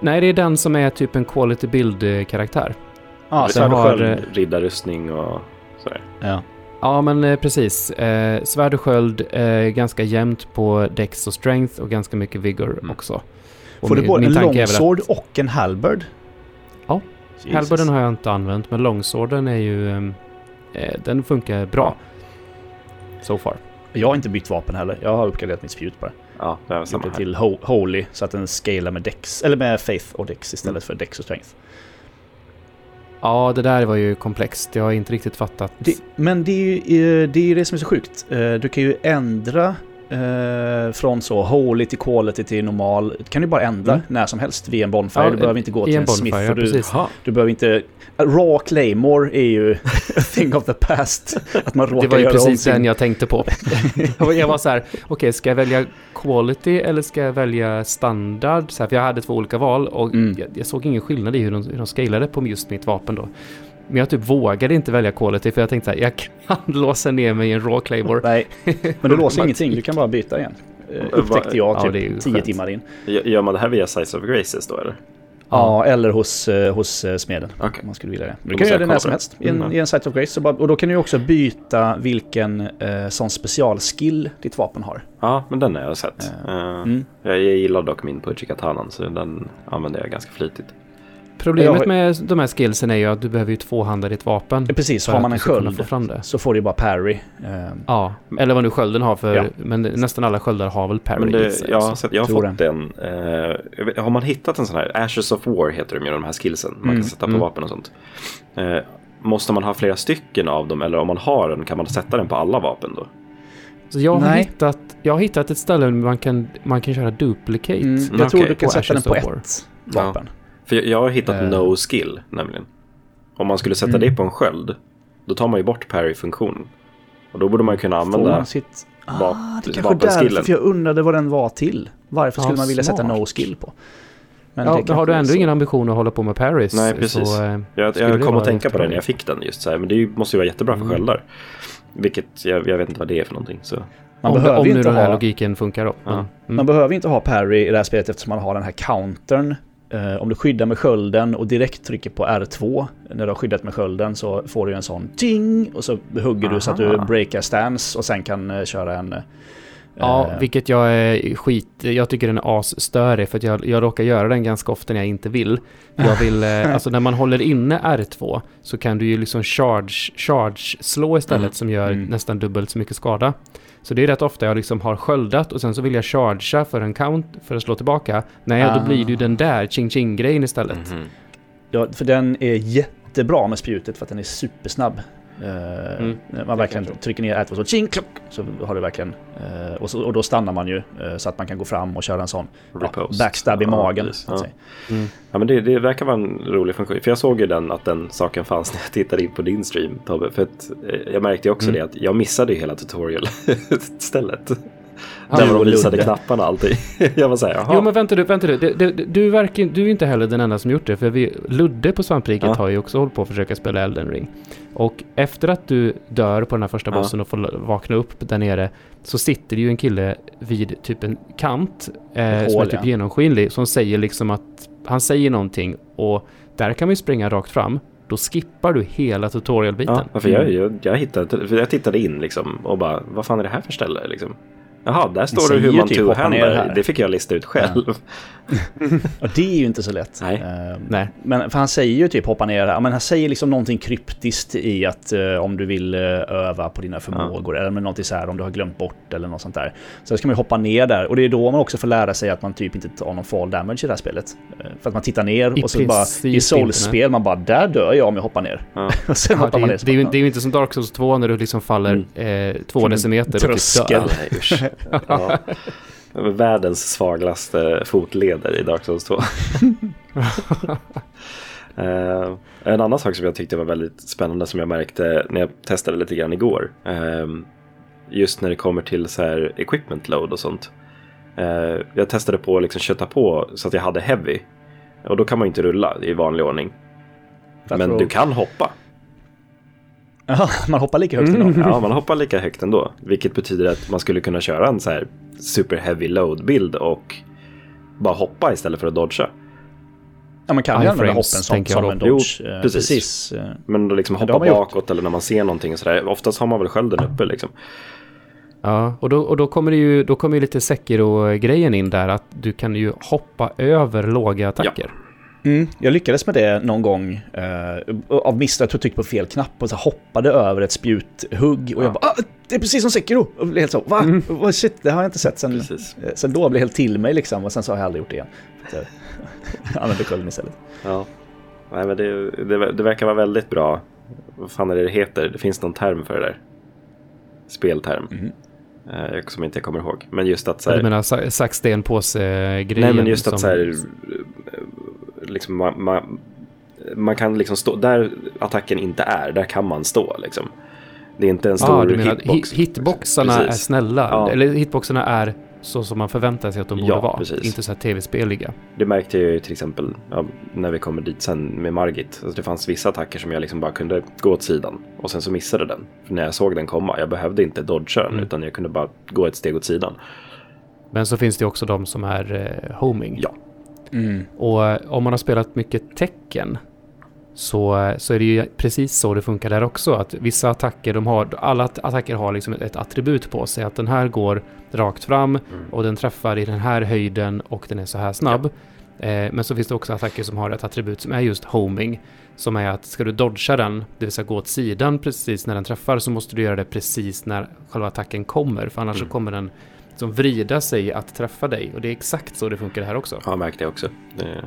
Nej, det är den som är typ en quality build-karaktär. Ja, Den svärd och har, sköld. eh, Riddarrustning och sådär. Ja. Ja, men eh, precis. Eh, svärd och sköld, eh, ganska jämnt på dex och strength och ganska mycket vigor Mm. också. Och Får du min- både min en väl att- och en halberd? Ja. Jesus. Halberden har jag inte använt, men longsworden är ju... ehm, Eh, den funkar bra. So far. Jag har inte bytt vapen heller. Jag har uppgraderat mitt spjut bara. Ja, det Gjort samma här. till ho- Holy så att den scalar med Dex, eller med Faith och Dex istället Mm. för Dex och Strength. Ja, det där var ju komplext. Jag har inte riktigt fattat. Det, men det är, ju, eh, det är ju det som är så sjukt. Eh, Du kan ju ändra eh, från så holy till quality till normal. Det kan du bara ändra Mm. när som helst via en bonfire. Ja, du behöver inte gå till en en, smith. bonfire, För du, du behöver inte... Raw Claymore är ju a *laughs* thing of the past. Att man råkar Det var ju precis sin- den jag tänkte på. *laughs* Jag var- så här, okej, ska jag välja quality eller ska jag välja standard? Så här, för jag hade två olika val och Mm. jag, jag såg ingen skillnad i hur de, hur de scalade på just mitt vapen då. Men jag typ vågade inte välja quality för jag tänkte så här, jag kan *laughs* låsa ner mig i en raw claymore. Nej, men du *laughs* låser ingenting. Du kan bara byta igen. Eh, Upptäckte jag Ja, typ ju tio skönt. timmar in. Gör man det här via Size of Graces då eller? Ja, eller hos, eh, hos eh, smeden. Okej. Om man skulle vilja det. Du kan göra det när som helst i en, Mm. i en Site of Grace. Bara, och då kan du också byta vilken eh, sån specialskill ditt vapen har. Ja, men den har jag sett. Ja. Mm. Jag, jag gillar dock min Pudgy Katanan så den använder jag ganska flitigt. Problemet Jag- med de här skillsen är ju att du behöver ju tvåhanda ditt vapen. Precis, har man en få sköld fram det. så får du bara parry. Eh, Ja, eller vad nu skölden har för, Ja. men nästan alla sköldar har väl parry Men i det, sig. jag, har så. sett, jag har Tror fått en. Eh, har man hittat en sån här, Ashes of War heter de ju, de här skillsen. Man Mm, kan sätta på mm. vapen och sånt. Eh, måste man ha flera stycken av dem eller om man har den kan man sätta den på alla vapen då? Så jag, har Nej. hittat, jag har hittat ett ställe där man kan, man kan köra duplicate. mm, jag tror okej. du kan sätta den på ett vapen. För jag, jag har hittat Eh. no skill nämligen. Om man skulle sätta Mm. det på en sköld, då tar man ju bort parry-funktionen. Och då borde man ju kunna Får använda... man sitt... Ah, det kanske därför jag undrade vad den var till. Varför skulle Ja, man vilja sätta smart. no skill på? Men Ja, det men har du ändå så. ingen ambition att hålla på med parries Nej, precis. så... eh, Jag, jag kom att tänka på det när jag fick den just så här, men det måste ju vara jättebra för Mm. sköldar. Vilket, jag, jag vet inte vad det är för någonting. Så. Man om behöver om ju nu inte den här ha... logiken funkar då. Ja. Mm. Man behöver inte ha parry i det här spelet eftersom man har den här countern. Eh, om du skyddar med skölden och direkt trycker på R2 när du har skyddat med skölden så får du en sån ting och så hugger du så att du Aha. breakar stance och sen kan eh, köra en... eh, Ja, eh, vilket jag är skit... Jag tycker den är asstörig för att jag, jag råkar göra den ganska ofta när jag inte vill. Jag vill... *laughs* alltså när man håller inne R2 så kan du ju liksom charge, charge slå istället Mm. som gör Mm. nästan dubbelt så mycket skada. Så det är rätt ofta jag liksom har sköldat och sen så vill jag chargea för en count för att slå tillbaka. Nej, Ah. då blir det ju den där ching ching grejen istället. Mhm. Ja, för den är jättebra med spjutet för att den är supersnabb. Eh, Mm, man verkligen trycker ner R2 så ching klock så har du verkligen... eh, och, så, och då stannar man ju eh, så att man kan gå fram och köra en sån ja, backstab i Ja, magen. precis. så att Ja. säga. Mm. Ja, men det, det verkar vara en rolig funktion. För jag såg ju den, att den saken fanns *laughs* när jag tittade in på din stream, Tobbe. För att, eh, jag märkte ju också Mm. det att jag missade ju hela tutorial-stället. Ja, Där du de visade knapparna och allting. *laughs* jag var såhär, jaha. Jo men vänta du, vänta du. Du, du, du, verkar, du är inte heller den enda som gjort det. För vi, Ludde på Svampriket Ja. har ju också hållit på att försöka spela Elden Ring. Och efter att du dör på den här första Ja. bossen och får vakna upp där nere så sitter det ju en kille vid typ en kant eh, Ett som hål, är typ ja. genomskinlig som säger liksom att han säger någonting och där kan man ju springa rakt fram. Då skippar du hela tutorialbiten. Ja, för jag, jag, jag, hittade, för jag tittade in liksom och bara, vad fan är det här för ställe liksom? Jaha, där står det hur man typ här. Det fick jag lista ut själv. Och det är ju inte så lätt. Nej. Nej. Men för han säger ju typ hoppa ner, ja, men han säger liksom någonting kryptiskt i att eh, om du vill eh, öva på dina förmågor eller med någonting så här om du har glömt bort eller något sånt där. Så då ska man ju hoppa ner där och det är då man också får lära sig att man typ inte tar någon fall damage i det här spelet. Eh, För att man tittar ner I och så bara i soulspel man bara där dör jag om jag hoppar ner. Ja. *laughs* och sen Ja, hoppar det, man är, ner. det, bara, det är ju inte som Dark Souls 2 när du liksom faller eh, två Från decimeter och tröskel. typ usch. *laughs* ja. Världens svagaste fotleder i Dark Souls 2. *laughs* Eh, en annan sak som jag tyckte var väldigt spännande som jag märkte när jag testade lite grann igår. eh, just när det kommer till så här equipment load och sånt. Eh, jag testade på att liksom kötta på så att jag hade heavy. Och då kan man inte rulla i vanlig ordning. att Men få- du kan hoppa. Ja, man hoppar lika högt Mm. ändå. Ja, man hoppar lika högt ändå. Vilket betyder att man skulle kunna köra en så här super heavy load bild och bara hoppa istället för att dodga. Ja, man kan ju använda hoppen som, som en Jo, dodge. Eh, precis. precis. Men då liksom Ja, hoppa man gjort. bakåt eller när man ser någonting och sådär. Oftast har man väl skölden uppe liksom. Ja, och då, och då kommer det ju, då kommer ju lite Sekiro-grejen in där att du kan ju hoppa över låga attacker. Mm, jag lyckades med det någon gång eh, av misstag. Jag jag tryckte på fel knapp och så hoppade över ett spjuthugg. Och jag Ja. bara ah, det är precis som Sekiro! Och blev helt så, va? Mm. Vad shit, det har jag inte sett sen, Precis. eh, sen då. Jag blev helt till mig liksom. Och sen så har jag aldrig gjort det igen. Så jag *laughs* använde skölden istället. Ja. Nej, men det, det, det verkar vara väldigt bra. Vad fan är det det heter? Det finns någon term för det där. Spelterm. Mhm. Eh, som inte jag kommer ihåg. Men just att så Du här, menar sa- sax, sten, påse-grejen? Nej, men just att som- så här, liksom, man, man, man kan liksom stå, där attacken inte är, där kan man stå liksom. Det är inte en stor ah, du menar hitbox. hit, hitboxarna är Precis. snälla? Ja. Eller hitboxarna är så som man förväntar sig att de borde Ja, vara? precis. Inte så här tv-speliga? Det märkte jag ju till exempel ja, när vi kommer dit sen med Margit. Alltså det fanns vissa attacker som jag liksom bara kunde gå åt sidan och sen så missade den. För när jag såg den komma, jag behövde inte dodga den Mm. utan jag kunde bara gå ett steg åt sidan. Men så finns det också de som är eh, homing. Ja. Mm. Och eh, om man har spelat mycket tecken så, eh, så är det ju precis så det funkar där också. Att vissa attacker, de har, alla att- attacker har liksom ett attribut på sig. Att den här går rakt fram Mm. och den träffar i den här höjden och den är så här snabb. Eh, men så finns det också attacker som har ett attribut som är just homing. Som är att ska du dodga den, det vill säga gå åt sidan precis när den träffar, så måste du göra det precis när själva attacken kommer. För annars Mm. så kommer den som vrida sig att träffa dig. Och det är exakt så det funkar här också. Jag har märkt det också. Det,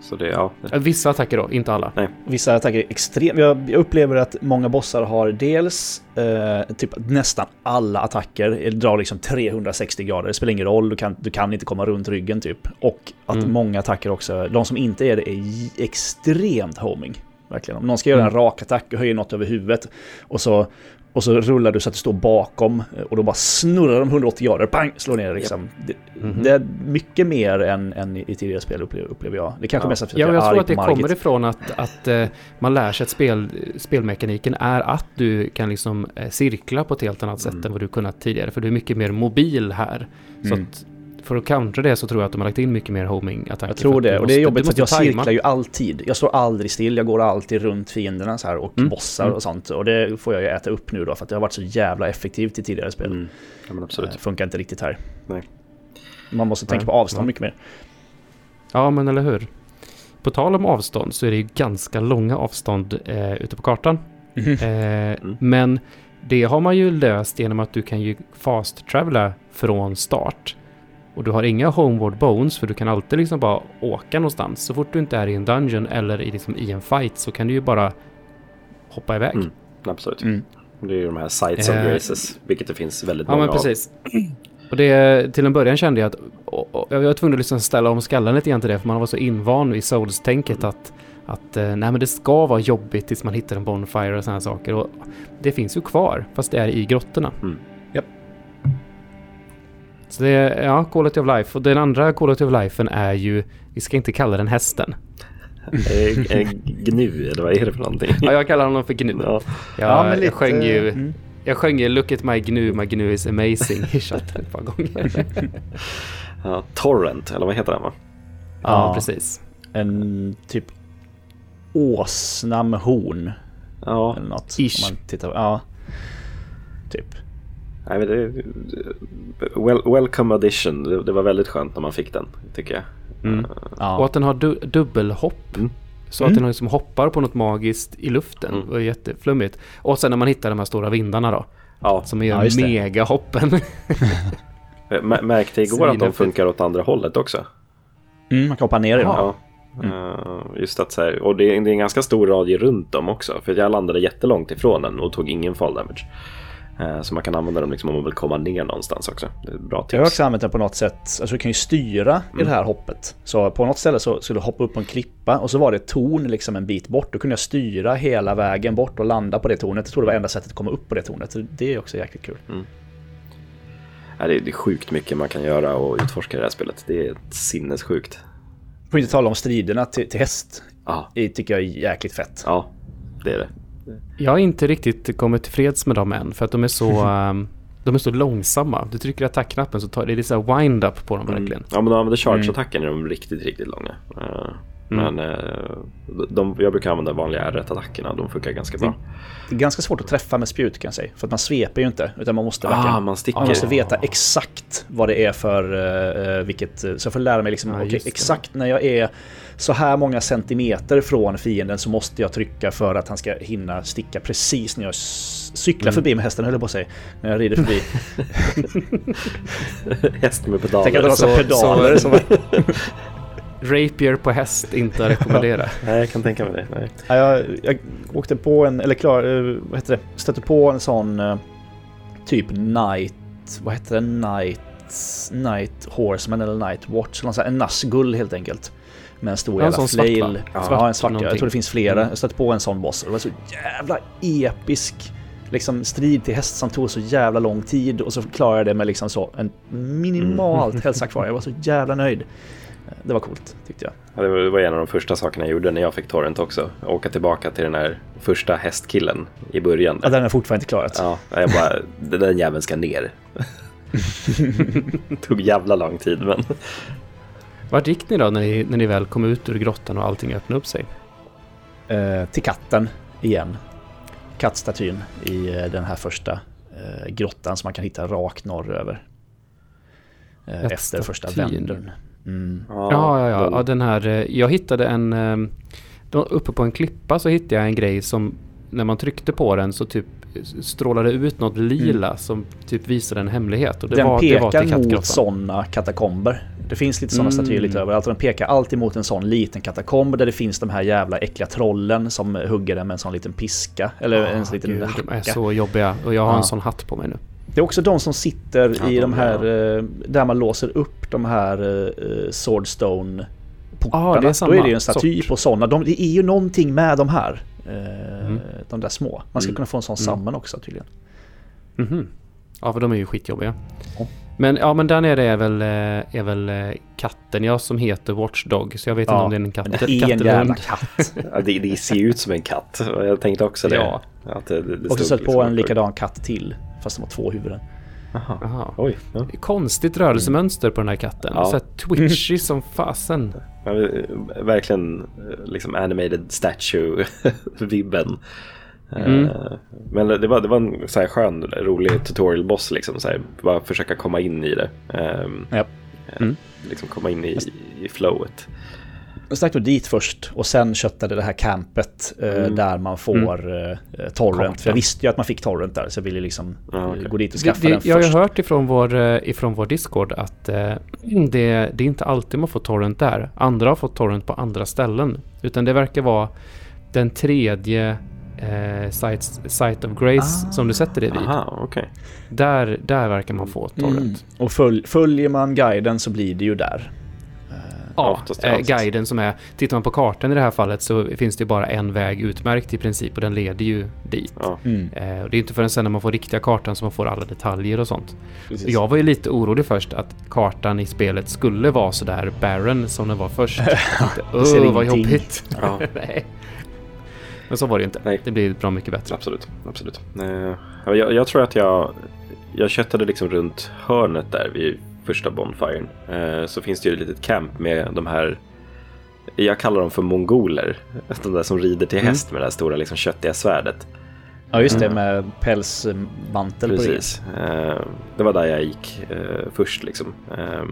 så det, ja. Vissa attacker då, inte alla. Vissa attacker är extremt... Jag jag upplever att många bossar har dels eh, typ nästan alla attacker drar liksom 360 grader. Det spelar ingen roll, du kan, du kan inte komma runt ryggen typ. Och att Mm. många attacker också, de som inte är det är extremt homing. Verkligen. Om någon ska göra en Mm. rak attack och höjer något över huvudet och så, och så rullar du så att du står bakom eh, och då bara snurrar de 180 grader, pang, slår ner liksom. Det, Mhm. det är mycket mer än, än i tidigare spel upplever, upplever jag. Det kanske Ja. mest att Ja, jag jag är tror arg att det på Margit. kommer ifrån att, att eh, man lär sig att spel, spelmekaniken är att du kan liksom eh, cirkla på ett helt annat sätt Mm. än vad du kunnat tidigare. För du är mycket mer mobil här. Så Mm. att för att countera det så tror jag att de har lagt in mycket mer homing-attacker. Jag tror det, och det är jobbigt för att jag tajma. cirklar ju alltid. Jag står aldrig still, jag går alltid runt fienderna så här och Mm. bossar Mm. och sånt. Och det får jag ju äta upp nu då, för att det har varit så jävla effektivt i tidigare spel. Mm. Ja, men absolut. Det funkar inte riktigt här. Nej. Man måste tänka Nej. på avstånd Ja. mycket mer. Ja, men eller hur. På tal om avstånd så är det ju ganska långa avstånd eh, ute på kartan. Eh, Men det har man ju löst genom att du kan ju fast travela från start. Och du har inga homeward bones för du kan alltid liksom bara åka någonstans. Så fort du inte är i en dungeon eller i, liksom, i en fight så kan du ju bara hoppa iväg. Mm. Absolut. Mm. Det är ju de här sites of Eh, graces, vilket det finns väldigt Ja, många men precis. *clears throat* Och det, till en början kände jag att och, och, jag var tvungen att liksom ställa om skallen lite grann till det, för man var så invand i Souls-tänket att, att eh, nej, men det ska vara jobbigt tills man hittar en Bonfire och sådana saker. Och det finns ju kvar, fast det är i grottorna. Mm. Så det är, ja, Quality of Life. Och den andra Quality of Lifeen är ju, vi ska inte kalla den hästen. Gnu, eller vad är det för någonting? Ja, jag kallar honom för Gnu. Ja. Jag, jag sjöng ju, mm. jag sjöng ju Look at my Gnu, my Gnu is amazing i chatten ett par gånger. Ja, Torrent, eller vad heter den va? Ja, Ja. precis. En typ åsna med horn Ja, eller något. Ish. Om man tittar, ja. Typ. Nej, men det, well, welcome addition. Det, det var väldigt skönt när man fick den, tycker jag. Mm. Eh, Ja. Och att den har du dubbelhopp. Mm. Så att Mm. den liksom hoppar på något magiskt i luften. Mm. Det var jätteflummigt. Och sen när man hittar de här stora vindarna då. Ja, Som är Ja, megahoppen. *laughs* mä- märkte igår att de funkar åt andra hållet också. Mm, man kan hoppa ner i dem. Ja. Eh, just att så här, och det är, det är en ganska stor radie runt dem också. För jag landade jättelångt ifrån den och tog ingen fall damage. Eh, så man kan använda dem liksom om man vill komma ner någonstans också. Bra Jag har tips. också använt den på något sätt, alltså du kan ju styra i det här hoppet. Så på något ställe så skulle du hoppa upp på en klippa och så var det ett torn liksom en bit bort. Då kunde jag styra hela vägen bort och landa på det tornet. Jag tror det var enda sättet att komma upp på det tornet. Så Det är också jäkligt kul. Ja, är, det är sjukt mycket man kan göra och utforska i det här spelet. Det är sinnessjukt. Får inte tala om striderna till, till häst. Ja, Det tycker jag är jäkligt fett. ja det är det. Jag har inte riktigt kommit tillfreds med dem än. För att de är så, *laughs* ehm, de är så långsamma. Du trycker attackknappen så tar det är så wind-up på dem Mm. verkligen. Ja, men de använder charge-attacken är de riktigt, riktigt långa. Eh, Mm. Men eh, de, jag brukar använda vanliga R1-attackerna. De funkar ganska bra. Det är ganska svårt att träffa med spjut kan jag säga. För att man sveper ju inte. Utan man måste verkligen... Ah, man sticker. Man måste veta exakt vad det är för uh, vilket... Så jag får lära mig liksom, Ja, det. exakt när jag är så här många centimeter från fienden så måste jag trycka för att han ska hinna sticka precis när jag cyklar Mm. förbi med hästen, höll jag på att säga. När jag rider förbi. *laughs* Häst med pedaler. Tänk att det var så så- pedaler så-. *laughs* Rapier på häst, inte att rekommendera. *laughs* Nej, jag kan tänka mig det. Nej. Ja, jag, jag åkte på en, eller klar, eh, vad heter det? Stötte på en sån eh, typ night, vad heter det? Night, night horseman eller night watch. eller något sånt, En Nazgul helt enkelt. Med en stor Ja, en jävla flail. Ja, Svart en svart. ja. Jag någonting. tror det finns flera. Mm. Jag stötte på en sån boss. och Det var så jävla episk liksom strid till häst som tog så jävla lång tid och så klarade jag det med liksom så en minimalt hälsa kvar. Jag var så jävla nöjd. Det var coolt tyckte jag. Ja, det var- det var en av de första sakerna jag gjorde när jag fick Torrent också. Åka tillbaka till den här första hästkillen i början. Ja, den har fortfarande inte klarat. Ja, jag bara, *laughs* den jäveln ska ner. *laughs* Tog jävla lång tid, men Vart gick ni då när ni, när ni väl kom ut ur grottan och allting öppnade upp sig? eh, till katten igen. Kattstatyn i eh, den här första eh, grottan som man kan hitta rakt norröver. Eh, efter första vändern. Mm. Ja, ja, ja. den- ja den här, eh, jag hittade en... eh, då Uppe på en klippa så hittade jag en grej som när man tryckte på den så typ strålade ut något lila som typ visade en hemlighet. Och det den var, det var till pekar mot sådana katakomber. Det finns lite sådana Mm. statyer lite överallt. och Den pekar alltid mot en sån liten katakomb där det finns de här jävla äckliga trollen som hugger den med en sån liten piska. Eller en sån liten Gud, de är hacka. så jobbiga och jag har Ja. en sån hatt på mig nu. Det är också de som sitter Ja, i de de här, är- eh, där man låser upp de här eh, Swordstone portarna. Ja, det är Då är det ju en staty sort. på sådana. De, det är ju någonting med de här. eh, Mm. De där små. Man ska Mm. kunna få en sån Mm. samman också tydligen. Mhm. Ja, för de är ju skitjobbiga. Ja. Men ja, men där nere är väl, är väl katten ja, som heter Watchdog. Så jag vet Ja, inte om det är en katt, det är en jävla katt. *laughs* Ja, det, det ser ju ut som en katt. Jag tänkte också det. Ja. Att det, det, Och så sett på liksom- en likadan katt till. Fast de har två huvuden. Jaha. Jaha. Oj. Ja. Konstigt rörelsemönster på den här katten. Ja. Så här twitchy som fasen. Ja, Verkligen eh, liksom animated statue-vibben. Mm. Eh, Men det var, det var en så här skön, rolig tutorial boss liksom. Så här, bara försöka komma in i det. Ehm, Ja. Mm. Liksom komma in i, i flowet. Jag stack då dit först och sen köttade det här campet eh, Mm. där man får eh, torrent. Kartan. För jag visste ju att man fick torrent där så jag ville liksom Ja, eh, okej. gå dit och Det, skaffa den det, jag har ju först. hört ifrån vår, eh, ifrån vår Discord att eh, det, det är inte alltid man får torrent där. Andra har fått torrent på andra ställen. Utan det verkar vara den tredje eh, site, site of Grace Ah. som du sätter dig vid. Aha, okej. Där, där verkar man få torrent. Mm. Och följ, följer man guiden så blir det ju där. Ja, eh, guiden som är... Tittar man på kartan i det här fallet så finns det ju bara en väg utmärkt i princip och den leder ju dit. Ja. Mm. Eh, och det är inte förrän sen när man får riktiga kartan som man får alla detaljer och sånt. Precis. Och jag var ju lite orolig först att kartan i spelet skulle vara sådär barren som den var först. *laughs* Åh, vad ingenting." jobbigt. *laughs* Ja. *laughs* Men så var det inte. Nej. Det blir bra mycket bättre. Absolut, absolut. Eh, jag, jag tror att jag, jag köttade liksom runt hörnet där vid första bonfiren. Eh, så finns det ju ett litet camp med de här, jag kallar dem för mongoler. *laughs* De där som rider till Mm. häst med det här stora liksom köttiga svärdet. Ja just det Mm. med pälsmantel på Precis. Eh, det var där jag gick eh, först liksom. Eh,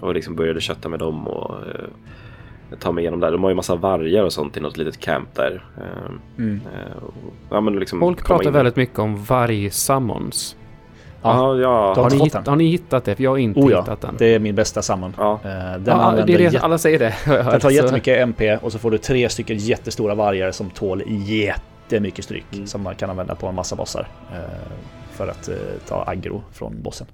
och liksom började kötta med dem och eh, ta mig igenom där. De har ju massa vargar och sånt i något litet camp där. Eh, det. Mm. eh, och, ja, men liksom Folk pratar in- väldigt mycket om vargsummons. Ja, ja. Har ni, hitt, den? har ni hittat det? För jag har inte Oh ja, hittat den. det är min bästa summon. Ja. Eh, Den ja, det är det, alla säger det. *laughs* Den tar jättemycket MP och så får du tre stycken jättestora vargar som tål jättemycket stryk. Mm. Som man kan använda på en massa bossar. eh, För att eh, ta aggro från bossen.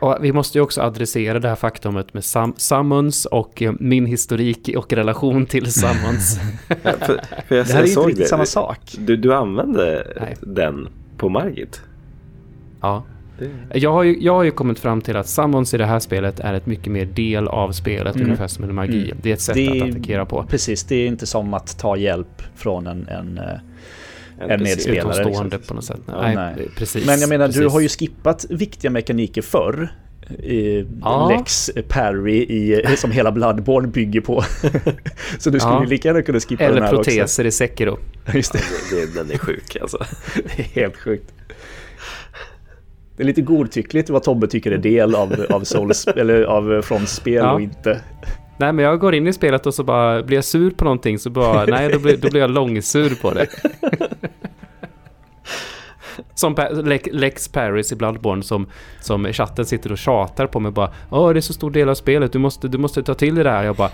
Och vi måste ju också adressera det här faktumet med sam summons och min historik och relation till *laughs* summons. Ja, för, för *laughs* jag, Det här är inte riktigt det. samma sak. Du, du använde Nej. den på Margit. ja. Det... Jag har, ju, jag har ju kommit fram till att summons i det här spelet är ett mycket mer del av spelet, Mm. ungefär som en magi. Mm. Det är ett sätt är- att attackera på. Precis, det är inte som att ta hjälp från en... en eh, En NPC. medspelare. Utomstående liksom. på något sätt. Ja, nej, nej. precis. men jag menar, du precis. har ju skippat viktiga mekaniker förr. I Ja. Lex Parry i, som hela Bloodborne bygger på. *laughs* så du skulle Ja. ju lika gärna kunna skippa den Eller här proteser i Sekiro. också. Just det. Det, det, den är sjuk alltså. Det *laughs* är helt sjukt. Det är lite godtyckligt vad Tobbe tycker är del av, av Souls, *laughs* eller av Fronts spel Ja. och inte. Nej, men jag går in i spelet och så bara blir jag sur på någonting så bara, *laughs* nej, då blir, då blir jag långsur på det. *laughs* Som Lex, Paris i Bloodborne som, som chatten sitter och tjatar på mig bara Åh, det är så stor del av spelet, du måste, du måste ta till dig det här. Jag bara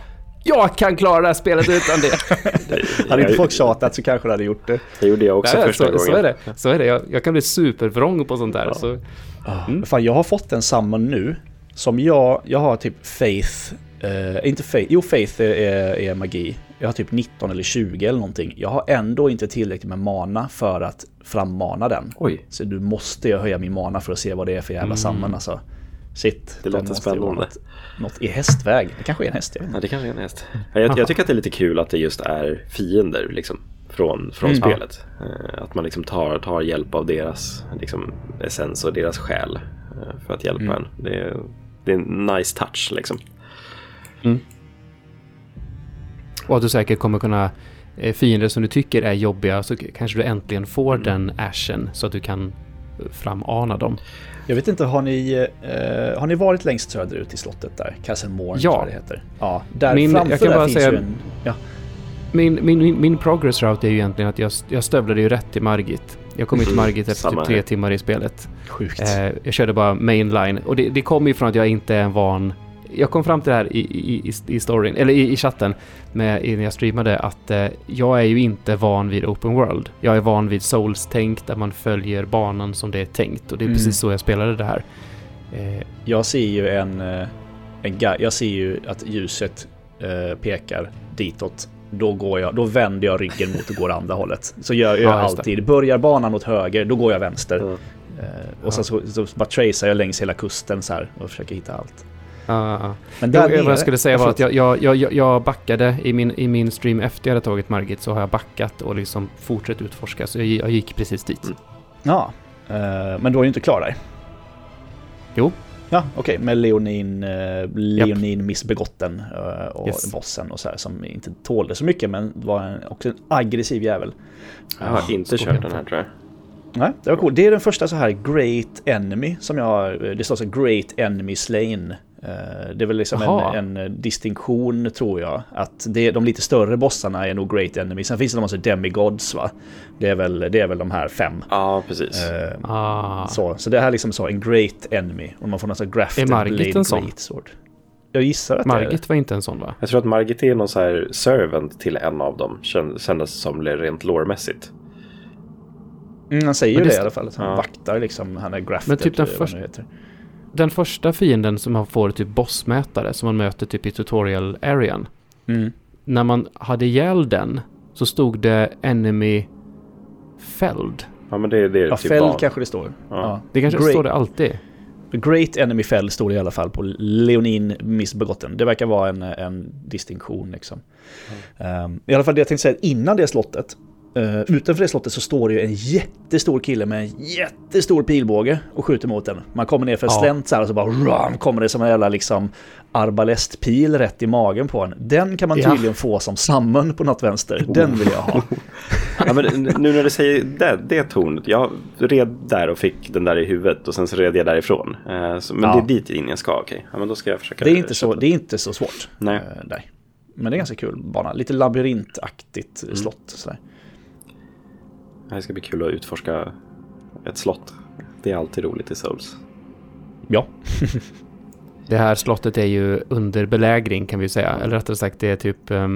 Jag kan klara det här spelet utan det. *laughs* Hade inte folk tjatat så kanske det hade gjort det. det gjorde jag också Nej, första så, gången. så är det. Så är det. Jag, jag kan bli supervrång på sånt där. Ja. Så, Mm. Fan, jag har fått en summon nu. Som jag, jag har typ faith. Eh, inte faith, jo faith är, är, är magi. Jag har typ 19 eller 20 eller någonting. Jag har ändå inte tillräckligt med mana för att frammana den. Oj, Så du måste jag höja min mana för att se vad det är för jävla Mm. summon alltså. Shit. Det de låter spännande. Något, något i hästväg. Det kanske är en häst, ja, det kanske är en häst. Ja, Jag, jag tycker att det är lite kul att det just är fiender liksom, från, från Mm. spelet. Eh, Att man liksom tar, tar hjälp av deras liksom, essens och deras själ eh, för att hjälpa Mm. en. Det är, det är en nice touch liksom. och att du säkert kommer kunna eh, fiender som du tycker är jobbiga så kanske du äntligen får Mm. den ashen så att du kan framana dem. Jag vet inte, har ni, eh, har ni varit längst söderut i slottet där? Castle Morn Ja. tror jag det heter. Ja, där Min- framför jag kan där bara finns säga- ju en... Ja, Min, min, min, min progress route är ju egentligen att jag, jag stövlade ju rätt till Margit. Jag kom ju till Mm, Margit efter samma typ tre timmar i spelet. sjukt. Eh, jag körde bara mainline och det, det kommer ju från att jag inte är en van... Jag kom fram till det här i, i, i, storyn, eller i, i chatten med, när jag streamade att eh, jag är ju inte van vid open world. Jag är van vid souls-tänk där man följer banan som det är tänkt och det är Mm. precis så jag spelade det här. Eh, Jag ser ju en... eh, en jag ser ju att ljuset eh, pekar ditåt. Då, går jag, då vänder jag ryggen mot och går andra *laughs* hållet. Så gör jag Ja, alltid. Börjar banan åt höger, då går jag vänster. Eh, och sen så, så bara tracear jag längs hela kusten så här och försöker hitta allt. Men där vad nere- jag skulle säga var att jag, jag, jag, jag backade i min, i min stream efter jag hade tagit Margit så har jag backat och liksom fortsatt utforska så jag, jag gick precis dit. Mm. Ja, eh, men då är du inte klar där. Jo. Ja, okej, med Leonin, eh, Leonin missbegotten eh, och Yes. bossen och så här som inte tålde så mycket men var en, också en aggressiv jävel. Jag har inte kört den här tror jag. Nej, det var coolt. Det är den första så här Great Enemy som jag... Det står så Great Enemy Slain. Eh, Det är väl liksom en, en distinktion tror jag. Att det, de lite större bossarna är nog Great Enemy. Sen finns det en massa Demigods va. Det är väl, det är väl de här fem. Ja, precis. Eh, Ah. Så, så det här är liksom så en Great Enemy. Och man får nästan grafted Är Margit blade en sån? Great Sword. Jag gissar att det är Margit var inte en sån va? Jag tror att Margit är någon så här servant till en av dem. kän- Kändes som rent lårmässigt. Mm, han säger ju det, det- i alla fall. Att han Ja. vaktar liksom. Han är grafted. Men typ den eh, första-. Den första fienden som man får typ bossmätare som man möter typ i tutorial arean. Mm. När man hade ihjäl den så stod det enemy fälld. Ja, men det, det är Ja, typ fäll barn. kanske det står. Ja. Ja. Det kanske Great- står det alltid. Great Enemy Fell står det i alla fall på Leonin Missbegotten. Det verkar vara en, en distinktion liksom. Ehm, I alla fall det jag tänkte säga, innan det slottet, uh, utanför det slottet så står det ju en jättestor kille med en jättestor pilbåge och skjuter mot den. Man kommer ner för en Ja. slänt så här och så bara ram, kommer det som en jävla liksom arbalestpil rätt i magen på en. Den kan man Ja. tydligen få som summon på något vänster. Den vill jag ha. *laughs* Ja, men nu när du säger det, det tornet. Jag red där och fick den där i huvudet och sen så red jag därifrån. Eh, så, men Ja. det är dit in jag ska, okej. Ja, men då ska jag försöka. Det är inte så, det är inte så svårt. Nej. eh, där. Men det är ganska kul bana. Lite labyrintaktigt Mm. slott. Sådär. Det ska bli kul att utforska ett slott. Det är alltid roligt i Souls. Ja, *laughs* Det här slottet är ju under belägring kan vi säga. Eller rättare sagt det är typ... eh,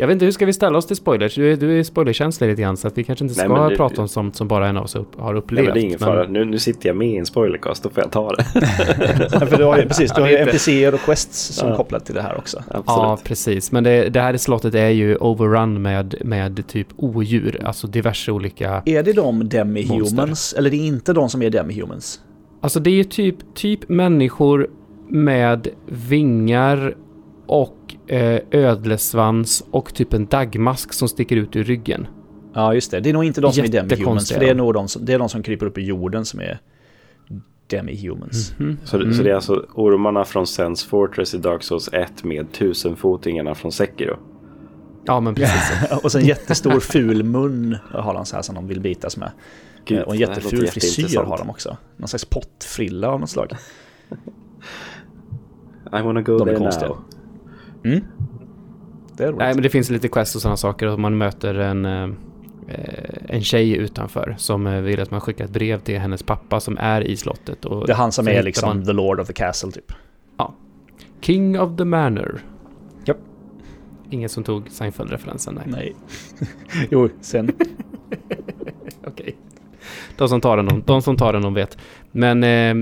jag vet inte, hur ska vi ställa oss till spoilers? Du är, du är spoilerkänslig lite grann så att vi kanske inte Nej, ska men det- prata om sånt som bara en av oss upp, har Nej, upplevt. men det är ingen men- fara. Nu, nu sitter jag med i en spoilercast, då får jag ta det. *laughs* *laughs* Ja, för du har ju, precis, du har ju NPCer och quests som Ja. kopplat till det här också. Absolut. Ja, precis. Men det, det här slottet är ju overrun med, med typ odjur. Alltså diverse olika... Är det de demi-humans? Eller det är inte de som är demi-humans? Alltså det är ju typ, typ människor med vingar och eh, ödlesvans och typ en dagmask som sticker ut ur ryggen. Ja, just det. Det är nog inte de som är demi-humans. För det är nog de som, det är de som kryper upp ur jorden som är demi-humans. Mhm. Så, Mm. så det är alltså ormarna från Sense Fortress i Dark Souls 1 med tusenfotingarna från Sekiro. Ja, men precis. *laughs* och sen jättestor ful mun har de så här som de vill bitas med. Gud, Eh, och en jätteful frisyr har de också. Någon slags pottfrilla av något slag. I wanna go De there now. Mm. Det är roligt. Nej, men det finns lite quest och sådana saker. Och man möter en, eh, en tjej utanför som eh, vill att man skickar ett brev till hennes pappa som är i slottet. Och det är han som är liksom man the Lord of the Castle typ. King of the Manor. Japp. Ingen som tog Seinfeld-referensen, nej. Nej. *laughs* jo, sen. *laughs* De som tar den, de, som tar den, de vet. Men eh,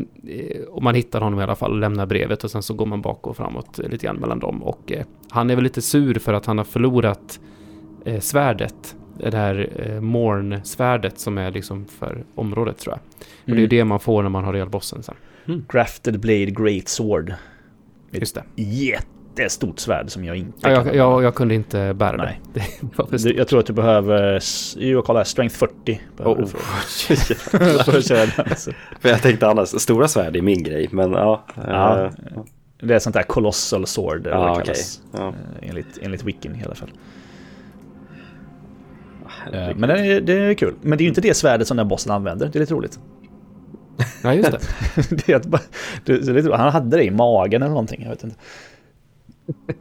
om man hittar honom i alla fall och lämnar brevet och sen så går man bak och framåt eh, lite grann mellan dem. Och eh, han är väl lite sur för att han har förlorat eh, svärdet. Det här eh, Morn-svärdet som är liksom för området tror jag. Och det är ju Mm. det man får när man har elbossen sen. Grafted Blade Great Sword. Just det. Jättestort svärd som jag inte Ja, jag, kan jag, jag kunde inte bära Nej. *laughs* det. det jag tror att du behöver, s- jo, kolla här, strength 40. behöver Oh, du *laughs* *laughs* för, jag tänkte annars, stora svärd är min grej, men ja. Ja. eh, Det är sånt där colossal sword, eller Ja, det kallas. Ja. Eh, Enligt, enligt Wikin i alla fall. Eh, Men det är, det är kul. Men det är ju inte det svärdet som den bossen använder. Det är lite roligt. Ja, just det. det är det är lite, han hade det i magen eller någonting. Jag vet inte. *laughs*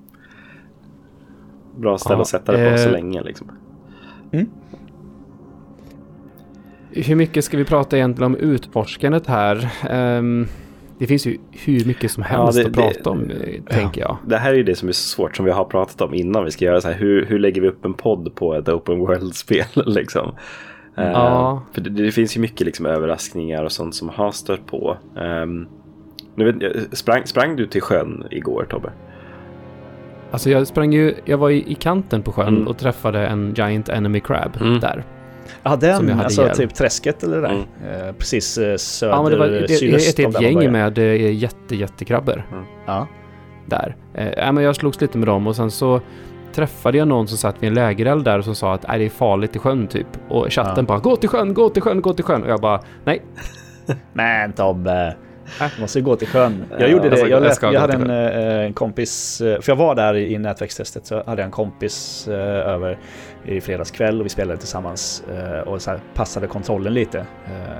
Bra ställe Ja, att sätta det på så eh, länge liksom. Hur mycket ska vi prata egentligen om utforskandet här? Ehm, det finns ju hur mycket som helst det- att det- prata om, eh, tänker jag. Det här är ju det som är så svårt som vi har pratat om innan vi ska göra så här. Hur, hur lägger vi upp en podd på ett open world-spel *laughs* liksom? Eh, Ja. för det, det finns ju mycket liksom överraskningar och sånt som har stört på. Um, nu vet, sprang, sprang du till sjön igår Tobbe? Alltså jag sprang ju, jag var i, i kanten på sjön Mm. och träffade en giant enemy crab Mm. där. Ja, Som den, jag hade alltså ihjäl. typ träsket eller det där. Mm. Eh, precis eh, söder, Ja men det var det, sydöst ett man gäng med eh, jätte, jättekrabbor Ja. där. Eh, ja, men jag slogs lite med dem och sen så träffade jag någon som satt vid en lägereld där och som sa att "Nej, det är farligt i sjön typ. Och chatten Ja. bara gå till sjön, gå till sjön, gå till sjön. Och jag bara nej. *laughs* Men Tobbe, *laughs* måste gå till sjön. Jag gjorde det, alltså, jag, jag lät, jag hade en, eh, en kompis, eh, för jag var där i nätverkstestet, så hade jag en kompis eh, över i fredags kväll och vi spelade tillsammans och så passade kontrollen lite.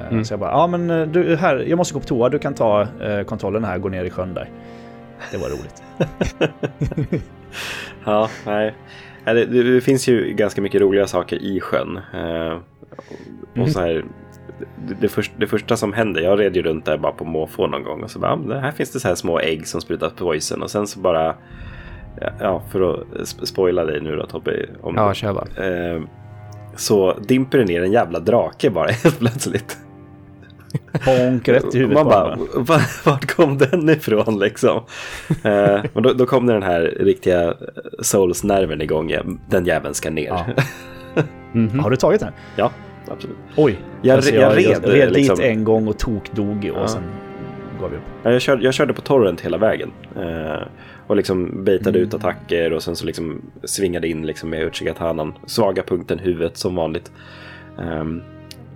Mm. Så jag bara, ja men du, här, jag måste gå på toa, du kan ta kontrollen här och gå ner i sjön där. Det var roligt. *laughs* Ja, nej. Det, det, finns ju ganska mycket roliga saker i sjön. Och så här, det, det, först, det första som händer, jag red ju runt där bara på måfå någon gång och så bara, "Ah, här finns det så här små ägg som sprutar poison och sen så bara, ja, ja för att sp- spoila dig nu då Tobbe, om, Ja, kör bara. eh, så dimper det ner en jävla drake bara *laughs* helt plötsligt. Bonk rätt i huvudet Man bara. "Va- vart kom den ifrån liksom? eh, och då, då kom det den här riktiga Souls-nerven igång. Den jäveln ska ner. Ja. Ja, *laughs* Mhm. Har du tagit den? Absolut. Oj, Jag- alltså, jag jag, red, jag red liksom. dit en gång och tokdog och Ja. sen gav jag upp. Ja, jag, körde, jag körde på torrent hela vägen. Eh, och liksom baitade Mm. ut attacker och sen så liksom svingade in liksom med Uchigatanan. Svaga punkten huvudet som vanligt. Ehm,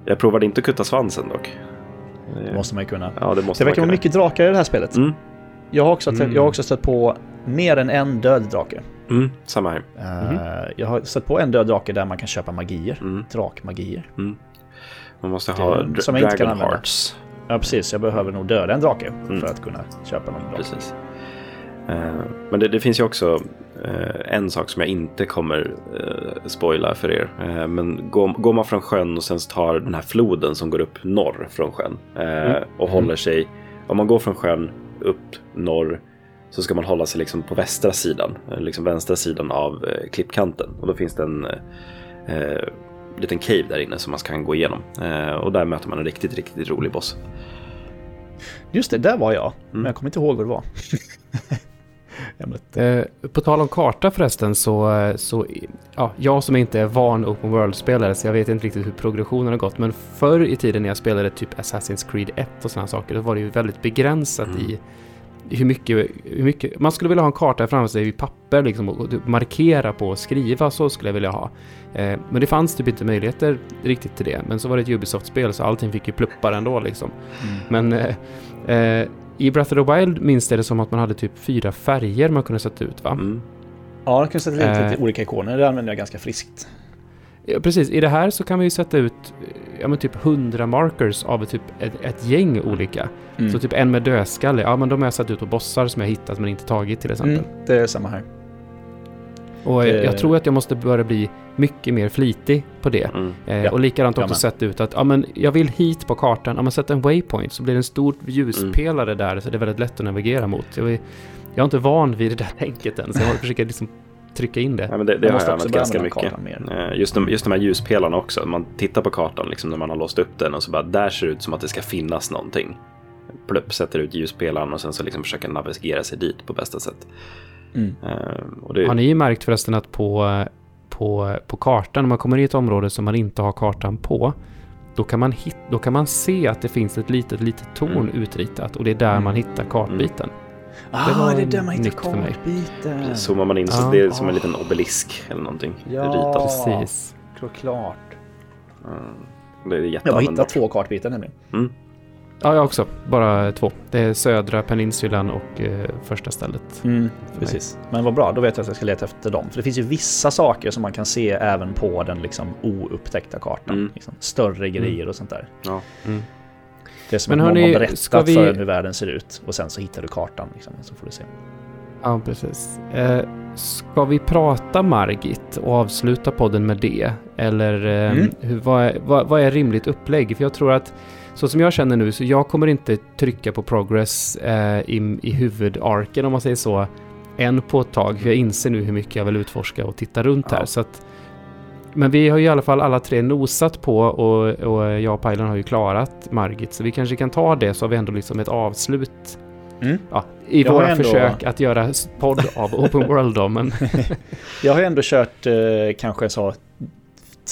jag provade inte att kutta svansen dock. Det måste man ju kunna. Ja, det måste Det verkar vara mycket drakar i det här spelet. Mm, Jag, har också, Mm. jag har också stött på mer än en död drake. Mm, samma här. Eh, Jag har stött på en död drake där man kan köpa magier. Mm. Drakmagier. Man måste Det- ha dra- som jag inte kan använda. Hearts. Ja, precis. Jag behöver nog döda en drake Mm. för att kunna köpa någon drake. Precis. Eh, men det, det finns ju också eh, en sak som jag inte kommer spoila för er. Men går, går man från sjön och sen tar den här floden som går upp norr från sjön eh, och håller sig. Om man går från sjön upp norr så ska man hålla sig liksom på västra sidan, eh, liksom vänstra sidan av eh, klippkanten. Och då finns det en eh, eh, liten cave där inne som man kan gå igenom. Eh, och där möter man en riktigt, riktigt rolig boss. Just det, där var jag. Mm. Men jag kommer inte ihåg vad det var. *laughs* Eh, på tal om karta förresten så, eh, så ja, jag som inte är van Open World-spelare så jag vet inte riktigt hur progressionen har gått men förr i tiden när jag spelade typ Assassin's Creed 1 och sådana saker då var det ju väldigt begränsat Mm. i hur mycket, hur mycket, man skulle vilja ha en karta framför sig i papper liksom och och markera på och skriva, så skulle jag vilja ha. Eh, men det fanns typ inte möjligheter riktigt till det. Men så var det ett Ubisoft-spel så allting fick ju pluppar ändå liksom. Mm. Men eh, eh, i Breath of the Wild minns jag det som att man hade typ fyra färger man kunde sätta ut va? Mm. Ja, jag kunde sätta lite, Eh. lite olika ikoner. Det använder jag ganska friskt. Ja, precis, i det här så kan vi ju sätta ut ja, men typ 100 markers av typ ett, ett gäng olika. Mm. Så typ en med dödskalle, ja men de har jag satt ut på bossar som jag hittat men inte tagit till exempel. Mm, det är samma här. Och Det- jag, tror att jag måste börja bli mycket mer flitig på det. Mm. Eh, Ja, och likadant också med. sätta ut att ja, men jag vill hit på kartan, ja men sätt en waypoint så blir det en stor ljuspelare där så det är väldigt lätt att navigera mot. Jag, vill, jag är inte van vid det där *laughs* tänket än så jag försöker liksom trycka in det. Ja, men det, det har jag använt ganska mycket. Eh, Just de, just de här ljuspelarna också. Man tittar på kartan liksom, när man har låst upp den och så bara där ser det ut som att det ska finnas någonting. Plupp sätter ut ljuspelaren och sen så liksom försöker navigera sig dit på bästa sätt. Mm. Eh, det, Har ni märkt förresten att på, på, på kartan, när man kommer i ett område som man inte har kartan på, då kan man, hit, då kan man se att det finns ett litet, litet torn Mm. utritat och det är där Mm. man hittar kartbiten. Ah, var det är där man hittar nytt för mig. kartbiten. zoomar man in så Ja. det är som en Ah. liten obelisk eller någonting. Ja. Ritat. Precis. Klart. Mm. Det är Jag har hittat jätteanvändbart. två kartbitar nämligen. Mm. Ja, jag också. Bara två. Det är södra peninsulan och eh, första stället. Mm, precis. Men vad bra, då vet jag att jag ska leta efter dem. För det finns ju vissa saker som man kan se även på den liksom oupptäckta kartan. Mm. Liksom, större grejer och sånt där. Ja. Mm. Det är som Men att någon har berättat vi- för en hur världen ser ut och sen så hittar du kartan. Liksom, så får du se. Ja, precis. Eh, ska vi prata Margit och avsluta podden med det? Eller eh, Mm. hur, vad, är, vad, vad är rimligt upplägg? För jag tror att så som jag känner nu så jag kommer inte trycka på progress eh, i, i huvudarken om man säger så än på ett tag. För jag inser nu hur mycket jag vill utforska och titta runt här. Ja. Så att, men vi har ju i alla fall alla tre nosat på och, och jag och Pajlen har ju klarat Margit. Så vi kanske kan ta det så har vi ändå liksom ett avslut Mm. ja, i Jag våra ändå- försök att göra podd av Open World då, men *laughs* Jag har ändå kört eh, kanske så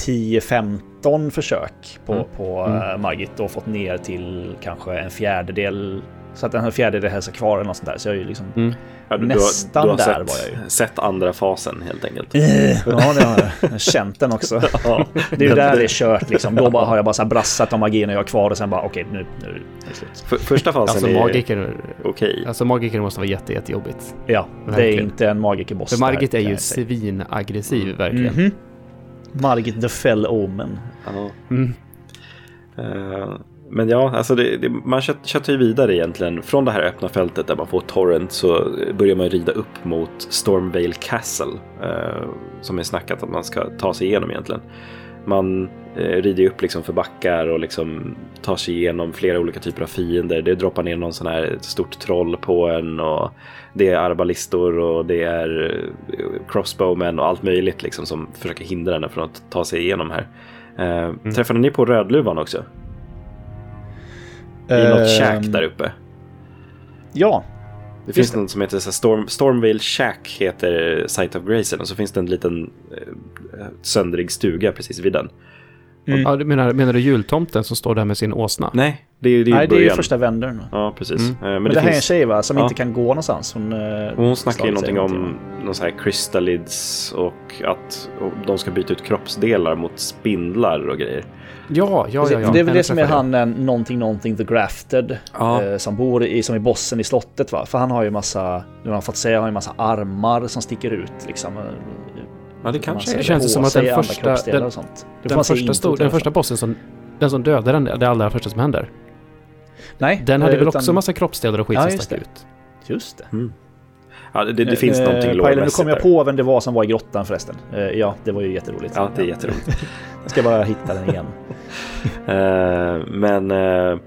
10-15 försök på, Mm. på Mm. eh, Margit och fått ner till kanske en fjärdedel. Så att den här fjärdedelen hälsar kvar eller något sånt där. Så jag är ju liksom... mm. Ja, du, Nästan du har, du har där sett, var jag ju. sett andra fasen helt enkelt. Ja, det har jag. Jag har känt den också. *laughs* Ja. Det är ju där det är kört liksom. Då bara, har jag bara så här brassat de magierna jag har kvar och sen bara okej, nu, nu är det slut. För, första fasen alltså är magiker, okej. alltså magiker måste vara jätte, jättejobbigt. Ja, det är Verkligen. inte en magikerboss. För Margit är ju svinaggressiv verkligen. Mhm. Margit the Fell Omen. Ja. Mm. Eh, Men ja, alltså det, det, man kött- köttar ju vidare egentligen. Från det här öppna fältet där man får torrent så börjar man rida upp mot Stormvale Castle. eh, som är snackat att man ska ta sig igenom egentligen. Man eh, rider upp liksom för backar och liksom tar sig igenom flera olika typer av fiender. Det droppar ner någon sån här stort troll på en och det är arbalistor och det är eh, crossbowmen och allt möjligt liksom som försöker hindra henne från att ta sig igenom här. Eh, Träffade ni på Rödluvan också? I något Ehm, käk där uppe. Ja, Det finns något som heter så Storm, Stormvale Shack heter Site of Grayson och så finns det en liten eh, söndrig stuga precis vid den. Mm. Ja, du menar, menar du jultomten som står där med sin åsna? Nej, det är, det är nej det är första vändern. Ja, precis. Mm. Eh, Men, Men, det, det, här är en finns... tjej va, som Ja. inte kan gå någonstans. Hon, eh, Hon snackar ju någonting om någon sån här crystalids och att de ska byta ut kroppsdelar mot spindlar och grejer. Ja, ja, ja. ja. det är väl det som är han, eh, någonting, någonting, the grafted. Ja. Eh, som bor i, som är bossen i slottet va. För han har ju massa, nu har han fått säga, han har ju massa armar som sticker ut liksom. eh, Ja, det kanske är Det känns som att den första- den- Den se första, stor, den första bossen som, den som dödar den, det allra första som händer. Nej, Den hade eh, väl utan- också massa kroppsdelar och skit Ja, som stack ut. Just det. Ja, det, det finns Eh, någonting Pajlen, nu lågmässigt kom jag där. på vem det var som var i grottan förresten. Eh, ja, det var ju jätteroligt. Ja, det är jätteroligt. *laughs* Jag ska bara hitta den igen. *laughs* Eh, men eh,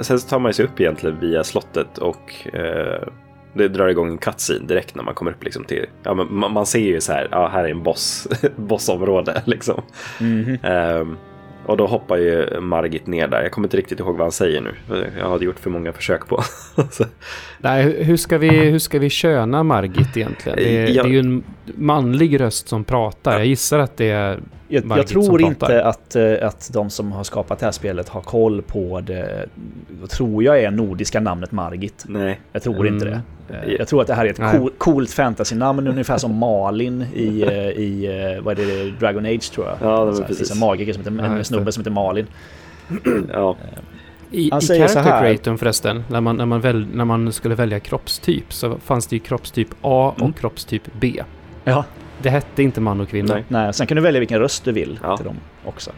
sen så tar man sig upp egentligen via slottet och eh, det drar igång en cutscene direkt när man kommer upp liksom till, ja man, man ser ju så här, ja här är en boss, *laughs* bossområde liksom. Mhm. Ehm, och då hoppar ju Margit ner där. Jag kommer inte riktigt ihåg vad han säger nu. Jag hade gjort för många försök på. *laughs* Nej, hur- ska vi, hur ska vi köna Margit egentligen? Det, är- Ja. det är ju en manlig röst som pratar. Jag gissar att det är... Jag, jag Margit som tror pratar. inte att, eh, att de som har skapat det här spelet har koll på det, tror jag är nordiska namnet Margit. nej. Jag tror inte det. Eh, Jag tror att det här är ett cool, coolt fantasy-namn, ungefär som Malin i, *laughs* eh, i eh, vad är det, Dragon Age tror jag. Ja, det var Så precis. finns en magiker som heter, Ja, en snubbe det. som heter Malin. Ja, I, Han i character creatorn förresten, när man, när, man väl, när man skulle välja kroppstyp så fanns det ju kroppstyp A och Mm. kroppstyp B. Ja. Det hette inte man och kvinna. Nej. Nej, sen kan du välja vilken röst du vill Ja. till dem också.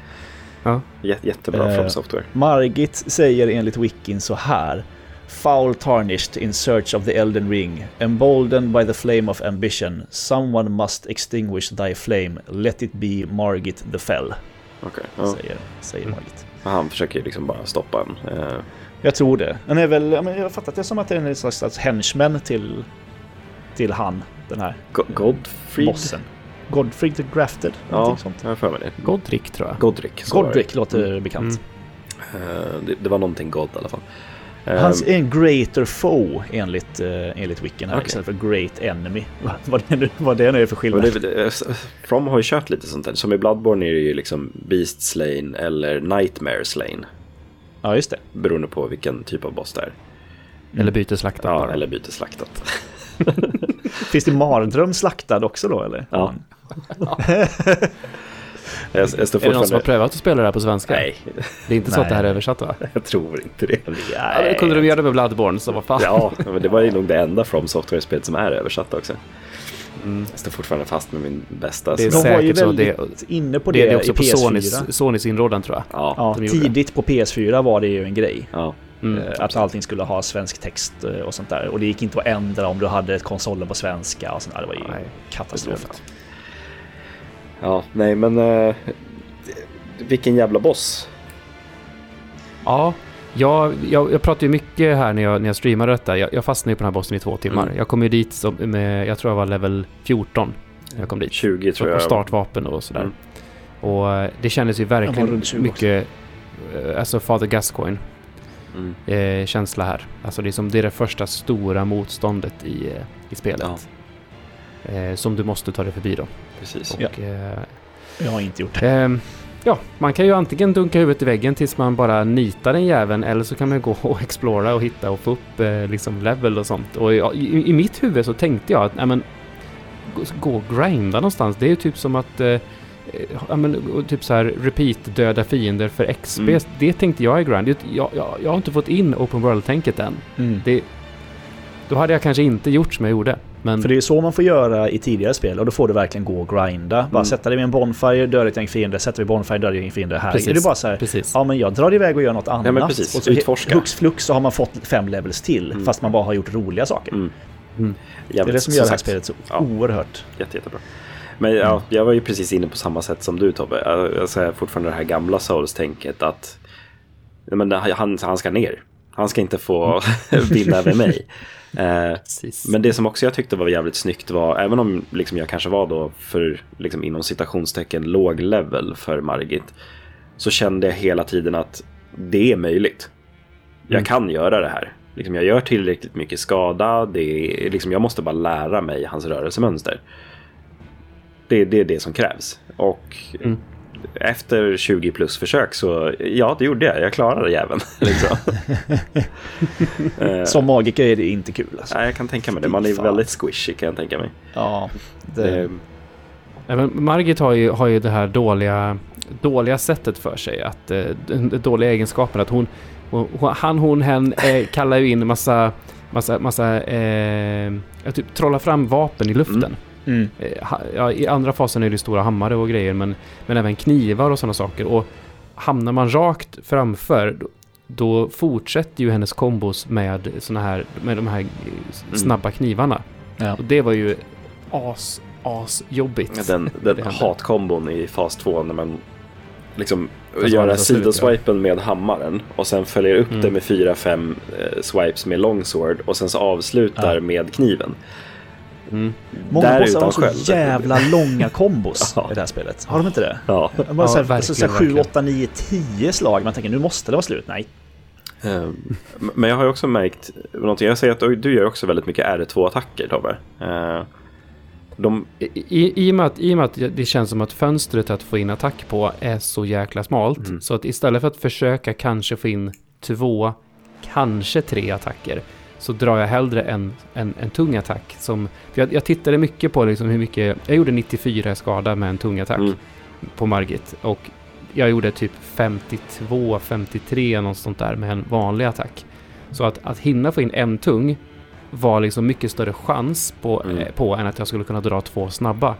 jä- jättebra Eh, From Software. Margit säger enligt Wikin så här. Foul tarnished in search of the Elden Ring, emboldened by the flame of ambition, someone must extinguish thy flame, let it be Margit the Fell, Okej. Ja. säger, säger Mm. Margit. Han försöker ju liksom bara stoppa en. Eh, Jag tror det. Den är väl, jag har fattat det som att det är en slags, slags henchman till, till han, den här Go- Godfried? bossen. Godfried the Grafted, Ja, sånt. jag har för mig det. Godric tror jag. Godric. så var det. Godric låter bekant. Mm. Eh, det, det var någonting God i alla fall. Eh, Han är en greater foe enligt, uh, enligt Wicken här Okej. istället för great enemy. *laughs* vad, det nu, vad det nu är för skillnad. det, det, From har ju kört lite sånt där. Som i Bloodborne är det ju liksom Beast Slain eller Nightmare Slain. Ja, just det. Beroende på vilken typ av boss det är. Eller byteslaktat Ja, bara. eller byteslaktat. *laughs* Finns det mardröm slaktad också då eller? Ja. Jag, jag står Är det någon som har prövat att spela det här på svenska? Nej, Det är inte så att det här är Nej. översatt va? jag tror inte det. Ja, det kunde de göra med Bloodborne, så vad fan. Ja, men det var ju nog det enda From Software-spelet som är översatt också. Mm. Jag står fortfarande fast med min bästa. Det är De var ju väldigt Det- inne på Det det, det också i på PS4. Sonys, Sonys inrådan tror jag. Ja, Ja, tidigt på PS4 var det ju en grej. ja. Mm. Eh, Att allting skulle ha svensk text eh, och sånt där. Och det gick inte att ändra om du hade konsolen på svenska och sånt där. Det var ju Nej, katastrof. Ja, nej men... eh, vilken jävla boss. Ja, jag, jag, jag pratade ju mycket här när jag, när jag streamade detta. Jag, jag fastnade ju på den här bossen i två timmar. Mm. Jag kom ju dit som, med, jag tror jag var level 14 när jag kom dit. 20 tror och jag. startvapen och sådär. Mm. Och eh, det kändes ju verkligen runt 20 mycket, eh, alltså Father Gascoigne Mm. eh, känsla här. Alltså det är, som, det är det första stora motståndet i, eh, i spelet. Eh, som du måste ta dig förbi då. Precis. Och, Ja. eh, Jag har inte gjort det. Ehm, ja, man kan ju antingen dunka huvudet i väggen tills man bara nitar den jäveln eller så kan man gå och explora och hitta och få upp eh, liksom level och sånt. Och i, i, i mitt huvud så tänkte jag att nej men gå, och grinda någonstans. Det är ju typ som att eh, Ja, men, typ så här repeat döda fiender för XP. Mm. Det tänkte jag är grind. Jag, jag, jag har inte fått in open world-tänket än. Mm. Det, då hade jag kanske inte gjort som jag gjorde. Men För det är så man får göra i tidigare spel och då får du verkligen gå och grinda. Bara Mm. sätta dig vid en bonfire, döda ett gäng fiender, sätta dig vid bonfire, döda ett gäng fiender. Här Precis. är det bara så här, precis. ja men jag drar iväg och gör något annat. men precis. Och så Utforska. hux flux så har man fått fem levels till, Mm. fast man bara har gjort roliga saker. Mm. Mm. Det är det som gör det här spelet så Ja. oerhört. Jätte, jättebra. Men ja, jag var ju precis inne på samma sätt som du Tobbe. Jag, säger fortfarande det här gamla Souls-tänket att men, han, han ska ner. Han ska inte få *laughs* vinna över mig. *laughs* Eh, men det som också jag tyckte var jävligt snyggt var, även om liksom jag kanske var då för liksom inom citationstecken låg level för Margit, så kände jag hela tiden att det är möjligt. Jag Mm. kan göra det här. Liksom jag gör tillräckligt mycket skada, det är, liksom jag måste bara lära mig hans rörelsemönster. Det, det är det som krävs. Och Mm. Efter 20 plus försök så, ja det gjorde jag, jag klarade jäveln. *laughs* liksom. *laughs* Som magiker är det inte kul alltså. Nej, jag kan tänka mig det. Man är Fan. väldigt squishy kan jag tänka mig. Ja, det, Nej, men Margit har ju, har ju det här dåliga, dåliga sättet för sig. Att, eh, den dåliga egenskapen att hon, hon han, hon, hen eh, *laughs* kallar ju in massa, massa, massa eh, typ trollar fram vapen i luften. mm. Eh, ha, ja, I andra fasen är det stora hammare och grejer men, men även knivar och sådana saker. Och hamnar man rakt framför då, då fortsätter ju hennes kombos med såna här, med de här eh, snabba knivarna. Ja. Och det var ju as, as jobbigt. den den hatkombon i fas 2 när man liksom Fast gör man tar slut, sidoswipen med hammaren och sen följer upp Mm. det med fyra fem eh, swipes med longsword och sen så avslutar Ja. med kniven. Mm. Många Där bossar har så jävla *laughs* långa kombos Ja. i det här spelet. Har de inte det? Ja. Bara Ja, så här, verkligen, så här 7, verkligen. 8, 9, 10 slag. Man tänker nu måste det vara slut. Nej. Eh, Men jag har ju också märkt någonting. Jag säger att du gör också väldigt mycket R2-attacker Tobbe. Eh, De, I, i, i, och med att, I och med att det känns som att fönstret att få in attack på är så jäkla smalt. Mm. Så att istället för att försöka kanske få in två, kanske tre attacker. Så drar jag hellre en, en, en tung attack. Som, jag, jag tittade mycket på liksom hur mycket... Jag gjorde 94 skada med en tung attack Mm. på Margit. Och jag gjorde typ 52, 53 något sånt där med en vanlig attack. Så att, att hinna få in en tung var liksom mycket större chans på, Mm. eh, på än att jag skulle kunna dra två snabba.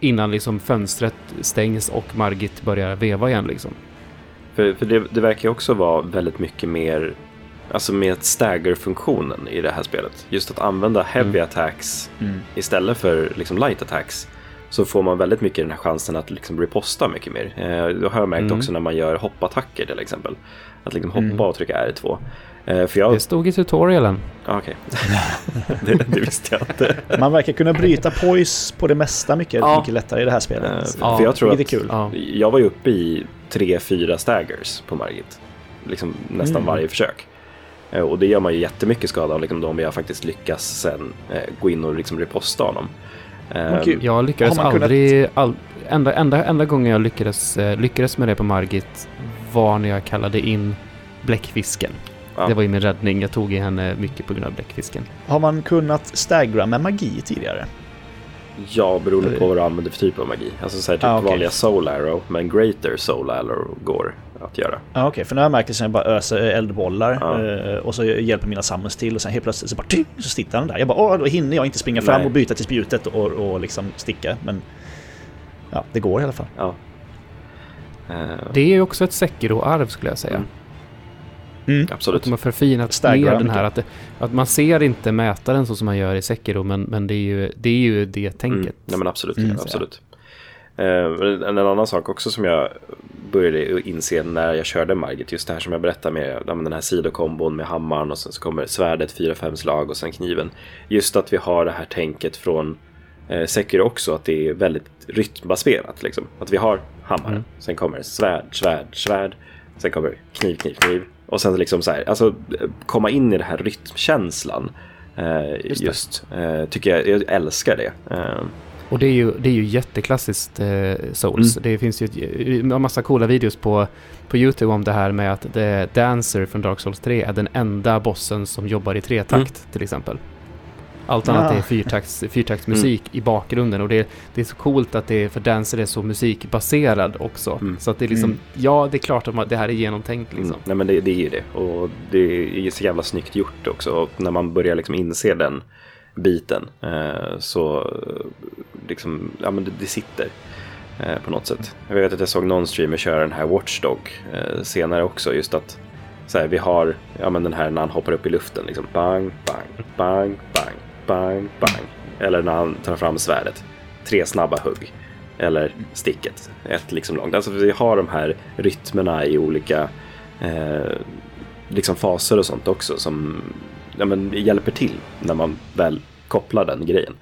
Innan liksom fönstret stängs och Margit börjar veva igen liksom. För, för det, det verkar ju också vara väldigt mycket mer, alltså med stagger-funktionen i det här spelet. Just att använda heavy Mm. attacks Mm. istället för liksom light attacks. Så får man väldigt mycket den här chansen att liksom reposta mycket mer. Eh, det har jag märkt Mm. också när man gör hoppattacker till exempel. Att liksom hoppa Mm. och trycka R2. Eh, för jag... Det stod i tutorialen. Ah, Okej. *laughs* det, det visste jag inte. *laughs* Man verkar kunna bryta poise på det mesta mycket, Ja. mycket lättare i det här Eh, spelet. för Ja, för jag tror att kul. Ja. jag var ju uppe i tre, fyra staggers på Margit. Liksom nästan Mm. varje försök. Eh, Och det gör man ju jättemycket skada av liksom, om jag faktiskt lyckas sen eh, gå in och liksom reposta honom. Eh, Men kul. Jag lyckades Har man kunnat- aldrig... All, enda, enda, enda gången jag lyckades, eh, lyckades med det på Margit var när jag kallade in bläckfisken. Ja. Det var ju min räddning. Jag tog i henne mycket på grund av bläckfisken. Har man kunnat staggra med magi tidigare? Ja, beroende på vad du använder för typ av magi. Alltså så här, typ Ah, okej. vanliga Soul Arrow, men Greater Soul Arrow går att göra. Ja, Okej, för nu har jag märkt att jag bara öser eldbollar Ja. eh, och så hjälper mina summons till och sen helt plötsligt så bara tyng, så sitter han där. Jag bara åh, då hinner jag inte springa fram Nej. och byta till spjutet och, och liksom sticka. Men ja, det går i alla fall. Ja. Eh, Det är ju också ett Sekiro-arv skulle jag säga. Mm. Mm. absolut. De har förfinat Staggar ner den här att, det, att man ser inte mätaren så som man gör i Sekiro men, men det, är ju, det är ju det tänket. Mm. Nej, men absolut. Mm. absolut. Eh, en, annan sak också som jag började inse när jag körde Margit, just det här som jag berättade med den här sidokombon med hammaren och sen så kommer svärdet, fyra, fem slag och sen kniven. Just att vi har det här tänket från eh, Sekiro också, att det är väldigt rytmbaserat. Liksom. Att vi har hammaren, Mm. sen kommer svärd, svärd, svärd, sen kommer kniv, kniv, kniv. Och sen liksom så här, alltså komma in i den här rytmkänslan. Eh, Just just, eh, tycker jag, jag älskar det. Eh, Och det är ju, det är ju jätteklassiskt eh, Souls. Mm. Det finns ju ett- en massa coola videos på, på YouTube om det här med att The Dancer från Dark Souls 3 är den enda bossen som jobbar i tretakt till exempel. Allt annat Ja. är fyrtakts, fyrtaktsmusik i bakgrunden och det, det är så coolt att det är, för Dancer är så musikbaserad också. Mm. Så att det är liksom, Mm. ja det är klart att man, det här är genomtänkt liksom. Mm. Nej men det, det är ju det. Och det är så jävla snyggt gjort också. Och när man börjar liksom inse den biten eh, så eh, liksom, ja men det, det sitter eh, på något sätt. Jag vet att jag såg någon streamer köra den här Watchdog eh, senare också. Just att så här, vi har ja, men den här när han hoppar upp i luften. Liksom, bang, bang, bang, bang, bang, bang. Eller när han tar fram svärdet. Tre snabba hugg. Eller sticket. Ett liksom långt. Alltså vi har de här rytmerna i olika eh, liksom faser och sånt också som ja, men, hjälper till när man väl kopplar den grejen.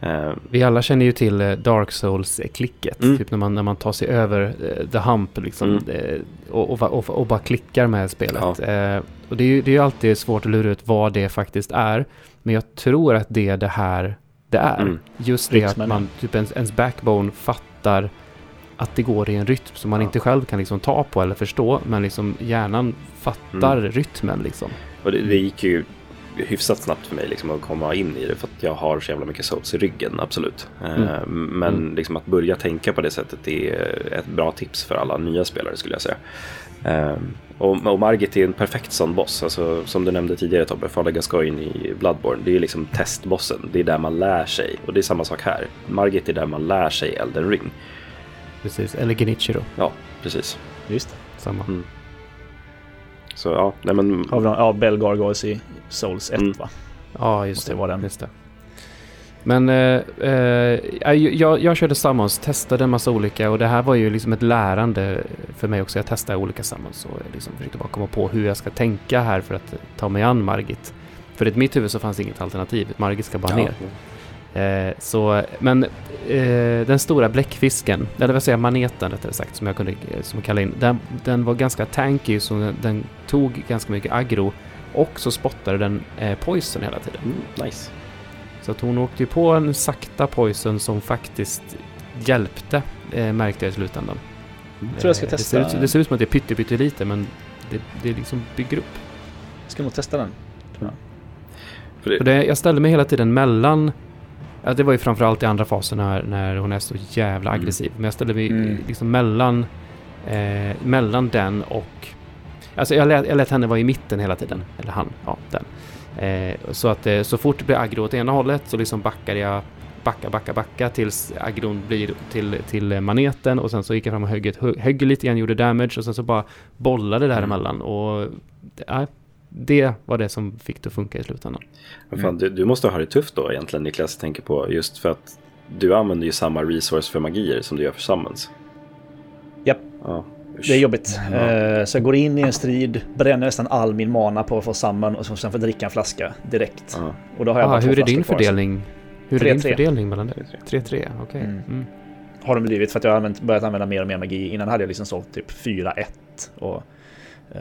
Eh, Vi alla känner ju till eh, Dark Souls-klicket. Mm. Typ när man, när man tar sig över eh, the hump liksom. Mm. och, och, och, och bara klickar med spelet. Eh, och det är ju det är alltid svårt att lura ut vad det faktiskt är. Men jag tror att det är det här det är. Mm. Just det att Rytmen, man, typ ens, ens backbone fattar att det går i en rytm som man Ja. inte själv kan liksom ta på eller förstå. Men liksom hjärnan fattar Mm. rytmen liksom. och det, det gick ju hyfsat snabbt för mig liksom, att komma in i det för att jag har så jävla mycket souls i ryggen, absolut. Eh, Men Mm. liksom att börja tänka på det sättet är ett bra tips för alla nya spelare skulle jag säga. Eh, och, och Margit är en perfekt sån boss, alltså, som du nämnde tidigare Tobbe, Fader Gascoigne i Bloodborne. Det är liksom testbossen, det är där man lär sig. Och det är samma sak här. Margit är där man lär sig Elden Ring. Precis. Eller Genichiro. Ja, precis. Just det. Samma. Mm. Så ja, nej men... Har vi någon, ja, Bell Gargoyles i Souls 1 Mm. va? Ja, just det. vara den. Just det. Men eh, eh, jag, jag körde summons, testade en massa olika och det här var ju liksom ett lärande för mig också. Jag testade olika summons och jag liksom försökte bara komma på hur jag ska tänka här för att ta mig an Margit. För i mitt huvud så fanns inget alternativ. Margit ska bara ja, ner. Eh, så, men eh, den stora bläckfisken, eller vad säger jag, maneten rättare sagt, som jag kunde som jag kallade in, den, den var ganska tanky så den, den tog ganska mycket aggro och så spottade den eh, poison hela tiden. Mm, nice. Så att hon åkte ju på en sakta poison som faktiskt hjälpte, eh, märkte jag i slutändan. Jag tror jag ska Eh, testa. Det ser, ut, det ser ut som att det är pytte, pytte lite men det, det liksom bygger upp. Ska nog testa den. Tror jag. För det, För det, jag ställde mig hela tiden mellan Ja, det var ju framförallt i andra fasen när, när hon är så jävla Mm. aggressiv. Men jag ställde mig Mm. liksom mellan, eh, mellan den och... Alltså jag lät, jag lät henne vara i mitten hela tiden. Eller han, ja den. Eh, så att eh, så fort det blir aggro åt ena hållet så liksom backade jag backa, backa, backa tills aggron blir till, till eh, maneten och sen så gick jag fram och högg, högg lite grann, gjorde damage och sen så bara bollade Mm. däremellan och ja, det var det som fick det att funka i slutändan. Men fan, du, du måste ha det tufft då egentligen Niklas, tänker på just för att du använder ju samma resource för magier som du gör för summons. Japp. Ja. Det är jobbigt. Ja. Eh, Så jag går in i en strid, bränner nästan all min mana på att få samman och så sen får jag dricka en flaska direkt. Ja. Och då har jag Ah, bara hur är din fördelning? Hur är din 3-3. fördelning mellan det? 3-3. 3-3, okej. Mm. Mm. Har de blivit för att jag har använt, börjat använda mer och mer magi. Innan hade jag liksom sålt typ 4-1 och, eh,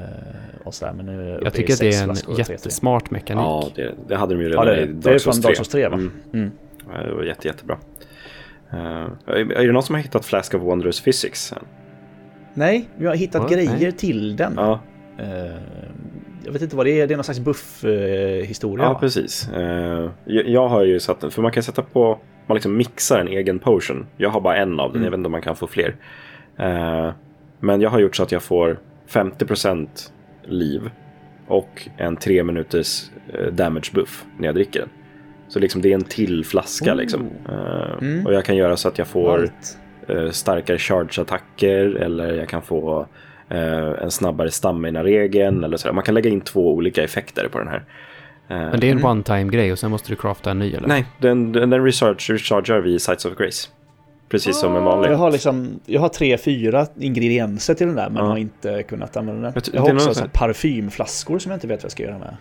och sådär. Men nu jag Jag i tycker att det är en flaskor och 3-3. jättesmart mekanik. ja det, det hade de ju Ja, redan det, i det är Dark Souls Dark Souls 3 va? Mm. Mm. Ja, Det var jätte, jättebra. Uh, är det någon som har hittat Flask of Wondrous Physics? Nej, vi har hittat Ja, grejer nej. till den. Ja, Eh, jag vet inte vad det är, det är någon slags buff-historia ja va? precis. Eh, jag, jag har ju satt den, för man kan sätta på man liksom mixar en egen potion. Jag har bara en av den, Mm. jag vet inte om man kan få fler. Men jag har gjort så att jag får 50% liv och en 3 minuters eh, damage buff när jag dricker den. Så liksom det är en till flaska Oh. liksom. Eh, Mm. Och jag kan göra så att jag får Allt. eh, starkare charge-attacker eller jag kan få en snabbare stamina-regeln eller sådär. Man kan lägga in två olika effekter på den här. Men det är en one-time-grej och sen måste du crafta en ny eller? Nej, den, den, den recharge, rechargear vid Sites of Grace. Precis som en vanlig. Jag har, liksom, jag har tre, fyra ingredienser till den där men Ja. har inte kunnat använda den. Jag Jag har också parfymflaskor som jag inte vet vad jag ska göra med.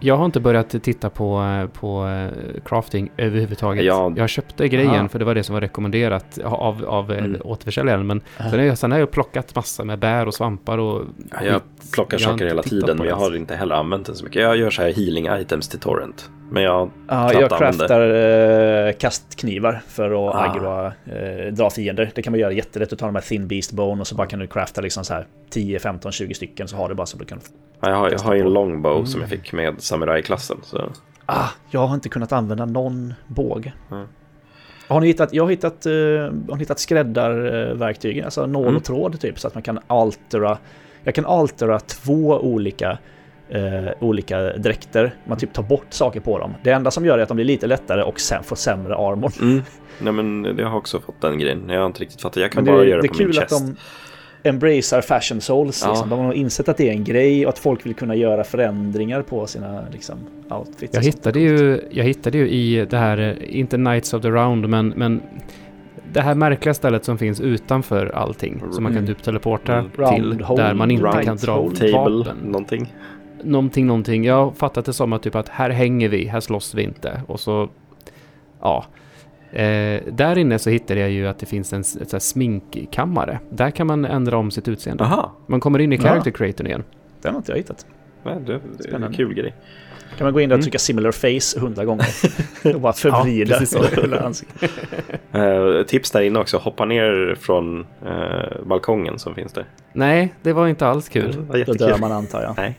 Jag har inte börjat titta på, eh, på eh, crafting överhuvudtaget. Ja. Jag köpte grejen Aha. för det var det som var rekommenderat av, av mm. Mm. återförsäljaren. Men sen, är jag, sen har jag plockat massor med bär och svampar och Ja, jag plockar Jag har saker hela tiden men jag har inte heller använt den så mycket. Jag gör så här healing items till Torrent. Men jag Ja, jag craftar eh, kastknivar för att Ah. aggroa, eh, dra fiender. Det kan man göra jättelätt. Du tar de här thin beast bone och så bara kan du crafta liksom så här 10, 15, 20 stycken så har du bara så du kan... Ja, jag har, jag har ju en longbow som Mm. jag fick med samurajklassen. Så. Ah, jag har inte kunnat använda någon båge. Mm. Har ni hittat, jag har hittat, eh, har hittat skräddarverktyg, alltså nål Mm. och tråd typ, så att man kan altera. Jag kan altera två olika, eh, olika dräkter. Man typ tar bort saker på dem. Det enda som gör är att de blir lite lättare och sen får sämre armor. Mm. Nej, men jag har också fått den grejen. Jag har inte riktigt fattat. Jag kan Men bara det, göra det det är på min kul att chest. de embracear fashion souls. Ja. Liksom. De har insett att det är en grej och att folk vill kunna göra förändringar på sina liksom, outfits. Jag hittade, ju, jag hittade ju i det här, eh, inte Knights of the Round, men, men det här märkliga stället som finns utanför allting. Som man kan Mm. typ teleporta Mm. till. Round där man inte hole, kan right dra. Table, vapen. någonting. Någonting, någonting. Jag har fattat det som att typ att här hänger vi, här slåss vi inte. Och så, ja. Eh, där inne så hittade jag ju att det finns en så sminkkammare. Där kan man ändra om sitt utseende. Aha, Man kommer in i Ja. character creatorn igen. Den har inte jag hittat. Nej, det, det är en kul grej. Kan man gå in där och Mm. trycka similar face hundra gånger. *laughs* och bara förvrida *laughs* hela ansiktet. Eh, tips där inne också. Hoppa ner från eh, balkongen som finns där. Nej, det var inte alls kul. Det var Då dör man antar jag. Nej.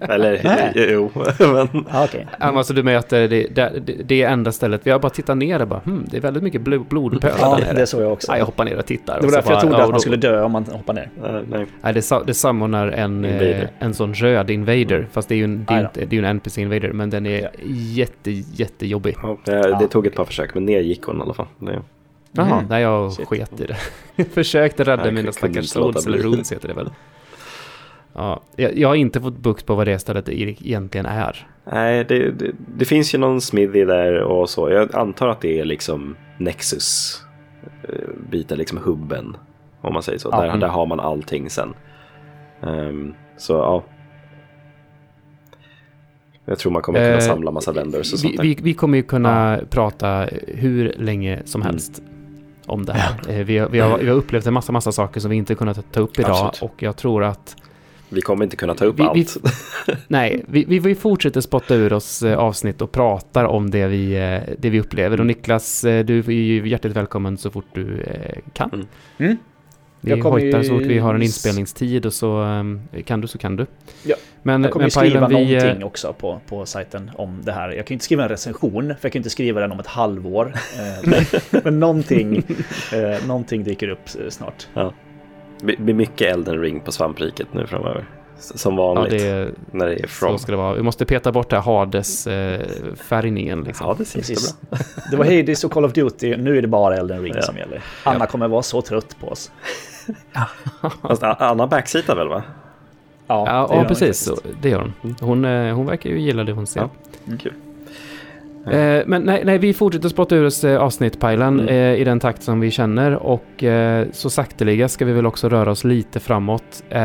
Eller Nej. *laughs* jo, men Ah, Okej. Mm. Alltså du möter det, det, det är enda stället. Vi har bara tittat ner och bara hmm, det är väldigt mycket blod, blodpölar Ja, där nere. det såg jag också. Ja, jag hoppar ner och tittar. Det var därför jag trodde ja, att man skulle dö om man hoppar ner. eh, nej. Nej, det, det sammanar en, eh, Invader. en sån röd invader. Fast det är ju en, det är inte, det är en NPC-invader. Men den är Ja. jätte, jättejobbig. Ja, det, det tog ett par försök, men ner gick hon i alla fall. Det, Jaha, Mm. nej jag Shit. sket i det. *laughs* Försökte rädda Jag mina stackars swords, eller runes heter det väl. Ja, jag, jag har inte fått bukt på vad det stället egentligen är. nej, det, det, det finns ju någon smithy där och så. Jag antar att det är liksom Nexus eh, biten, liksom hubben. Om man säger så. Ja, där, mm. där har man allting sen. Ehm, så ja. Jag tror man kommer kunna Eh, samla massa vendors och sånt Vi, där. vi, vi kommer ju kunna prata hur länge som Mm. helst om det här. Eh, Vi har, vi, har, vi har upplevt en massa, massa saker som vi inte kunnat ta upp idag. Absolut. Och jag tror att Vi kommer inte kunna ta upp Vi- vi- allt. *laughs* Nej, vi, vi, vi fortsätter spotta ur oss eh, avsnitt och pratar om det vi, eh, det vi upplever. Och Niklas, du är ju hjärtligt välkommen så fort du kan. Mm. Mm. Vi Jag kommer hojtar ju- så fort vi har en inspelningstid och så eh, kan du så kan du. Ja, Men, Jag kommer men ju skriva Pajlen, vi, eh, någonting också på, på sajten om det här. Jag kan ju inte skriva en recension, för jag kan inte skriva den om ett halvår. Eh, men, *laughs* men någonting, eh, någonting dyker upp eh, snart. Det blir mycket Elden ring på svampriket nu framöver. Som Ja, vanligt det, när det är så from. ska det vara. Vi måste peta bort det här Hades-färgningen. liksom. Ja, det ser Precis. bra. Det var Hades och Call of Duty, nu är det bara Elden Ring Ja. som gäller. Anna kommer vara så trött på oss. Fast Anna backseatar väl va? Ja, det ja, gör hon precis. Så, det gör hon. Hon, eh, hon verkar ju gilla det hon ser. Ja. Kul. Eh, men nej, nej, vi fortsätter spotta ur oss eh, avsnittpajlan Mm. eh, i den takt som vi känner och eh, så sakteliga ska vi väl också röra oss lite framåt. Eh,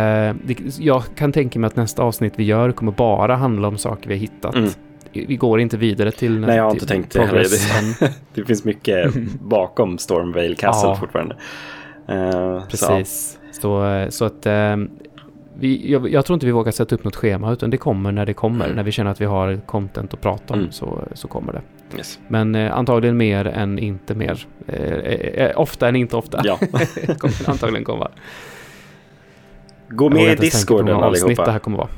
det, jag kan tänka mig att nästa avsnitt vi gör kommer bara handla om saker vi har hittat. Mm. Vi går inte vidare till Nej, jag har inte tänkt det heller. *laughs* Det finns mycket bakom Stormvale Castle Ja. fortfarande. Eh, så. Precis. Så, eh, så att eh, vi, jag, jag tror inte vi vågar sätta upp något schema utan det kommer när det kommer. Mm. När vi känner att vi har content att prata om Mm. så, så kommer det. Yes. Men eh, antagligen mer än inte mer. Eh, eh, eh, ofta än inte ofta. Ja. *laughs* kommer antagligen komma. Gå med i discorden avsnitt det allihopa. här kommer vara.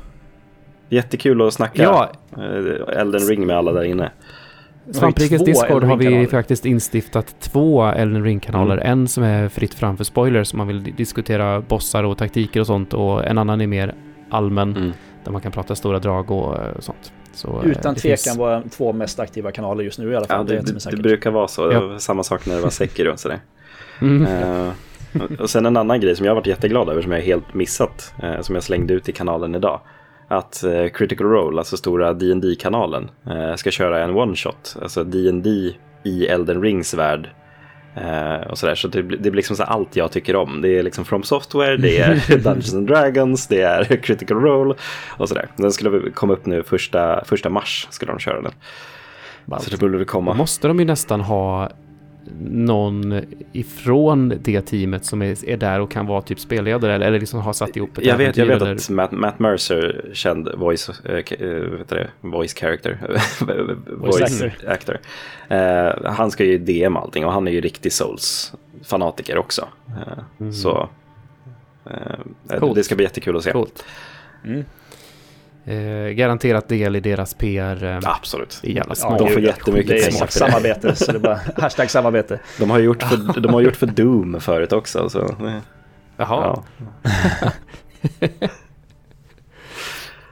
Jättekul att snacka Ja, eh, Elden ring med alla där inne. Svamprikets Discord har vi faktiskt instiftat två Elden Ring-kanaler. Mm. En som är fritt fram för spoilers, om man vill diskutera bossar och taktiker och sånt. Och en annan är mer allmän, Mm. där man kan prata stora drag och eh, sånt. Så, eh, Utan det tvekan finns- våra två mest aktiva kanaler just nu i alla fall. Ja, det, det, det, säkert. brukar vara så. Det Ja. samma sak när det var Sekiro. Sådär. *laughs* Mm. Eh, och sen en annan grej som jag har varit jätteglad över som jag helt missat. eh, som jag slängde ut i kanalen idag. Att eh, Critical Role, alltså stora dd kanalen eh, ska köra en one-shot. Alltså D&D i Elden Rings värld. Eh, och sådär. Så det, det blir liksom så allt jag tycker om. Det är liksom From Software, det är *laughs* Dungeons and Dragons, det är *laughs* Critical Role och sådär. Den skulle komma upp nu första, första mars skulle de köra den. Så det borde Då komma. måste de ju nästan ha någon ifrån det teamet som är, är där och kan vara typ spelledare eller, eller liksom har satt ihop ett Jag vet, jag vet eller- att Matt, Matt Mercer, känd voice, äh, vet det, voice character, *laughs* voice, actor. actor. Eh, han ska ju DM allting och han är ju riktig Souls-fanatiker också. Eh, Så eh, Coolt. det ska bli jättekul att se. Coolt. Mm. Eh, garanterat del i deras PR. Eh, Absolut. i jävla Ja, de får jättemycket Det är pengar för det. samarbete, så det är bara *laughs* hashtag samarbete. De har gjort för, de har gjort för Doom förut också. Så, Jaha. ja. *laughs*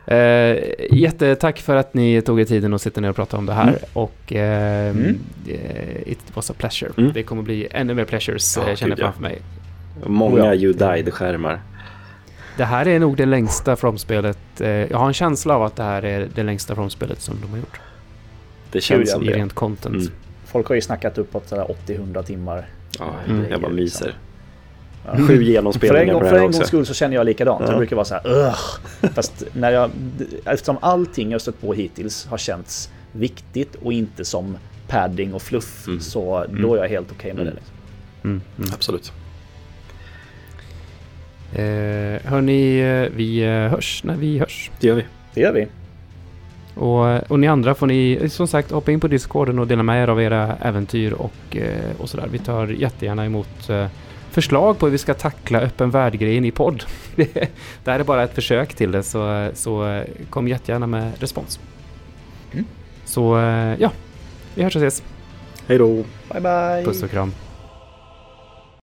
Eh, jättetack för att ni tog er tiden att sitta ner och prata om det här. Mm. Och eh, Mm. eh, it was a pleasure. Mm. Det kommer bli ännu mer pleasures, Ja, eh, känner jag ja. framför mig. Många Oh ja. You Died-skärmar. Det här är nog det längsta From-spelet. Eh, jag har en känsla av att det här är det längsta From-spelet som de har gjort. Det känns I rent content. Mm. Folk har ju snackat uppåt sådär 80-100 timmar. Ja, Mm. jag bara myser. Ja. *laughs* Sju För en, genomspelningar gång, på det för här en gångs skull så känner jag likadant. Ja. Jag brukar vara så här Ugh. Fast när jag, eftersom allting jag stött på hittills har känts viktigt och inte som padding och fluff Mm. så Mm. då är jag helt okej med Mm. det. Liksom. Mm. Mm. Absolut. Eh, hörni, eh, vi eh, hörs när vi hörs. Det gör vi. Det gör vi. Och, och ni andra får ni eh, som sagt hoppa in på Discorden och dela med er av era äventyr och, eh, och sådär. Vi tar jättegärna emot eh, förslag på hur vi ska tackla öppen värld-grejen i podd. *laughs* det här är bara ett försök till det så, så eh, kom jättegärna med respons. Mm. Så eh, ja, vi hörs och ses. Hej då. Bye bye. Puss och kram.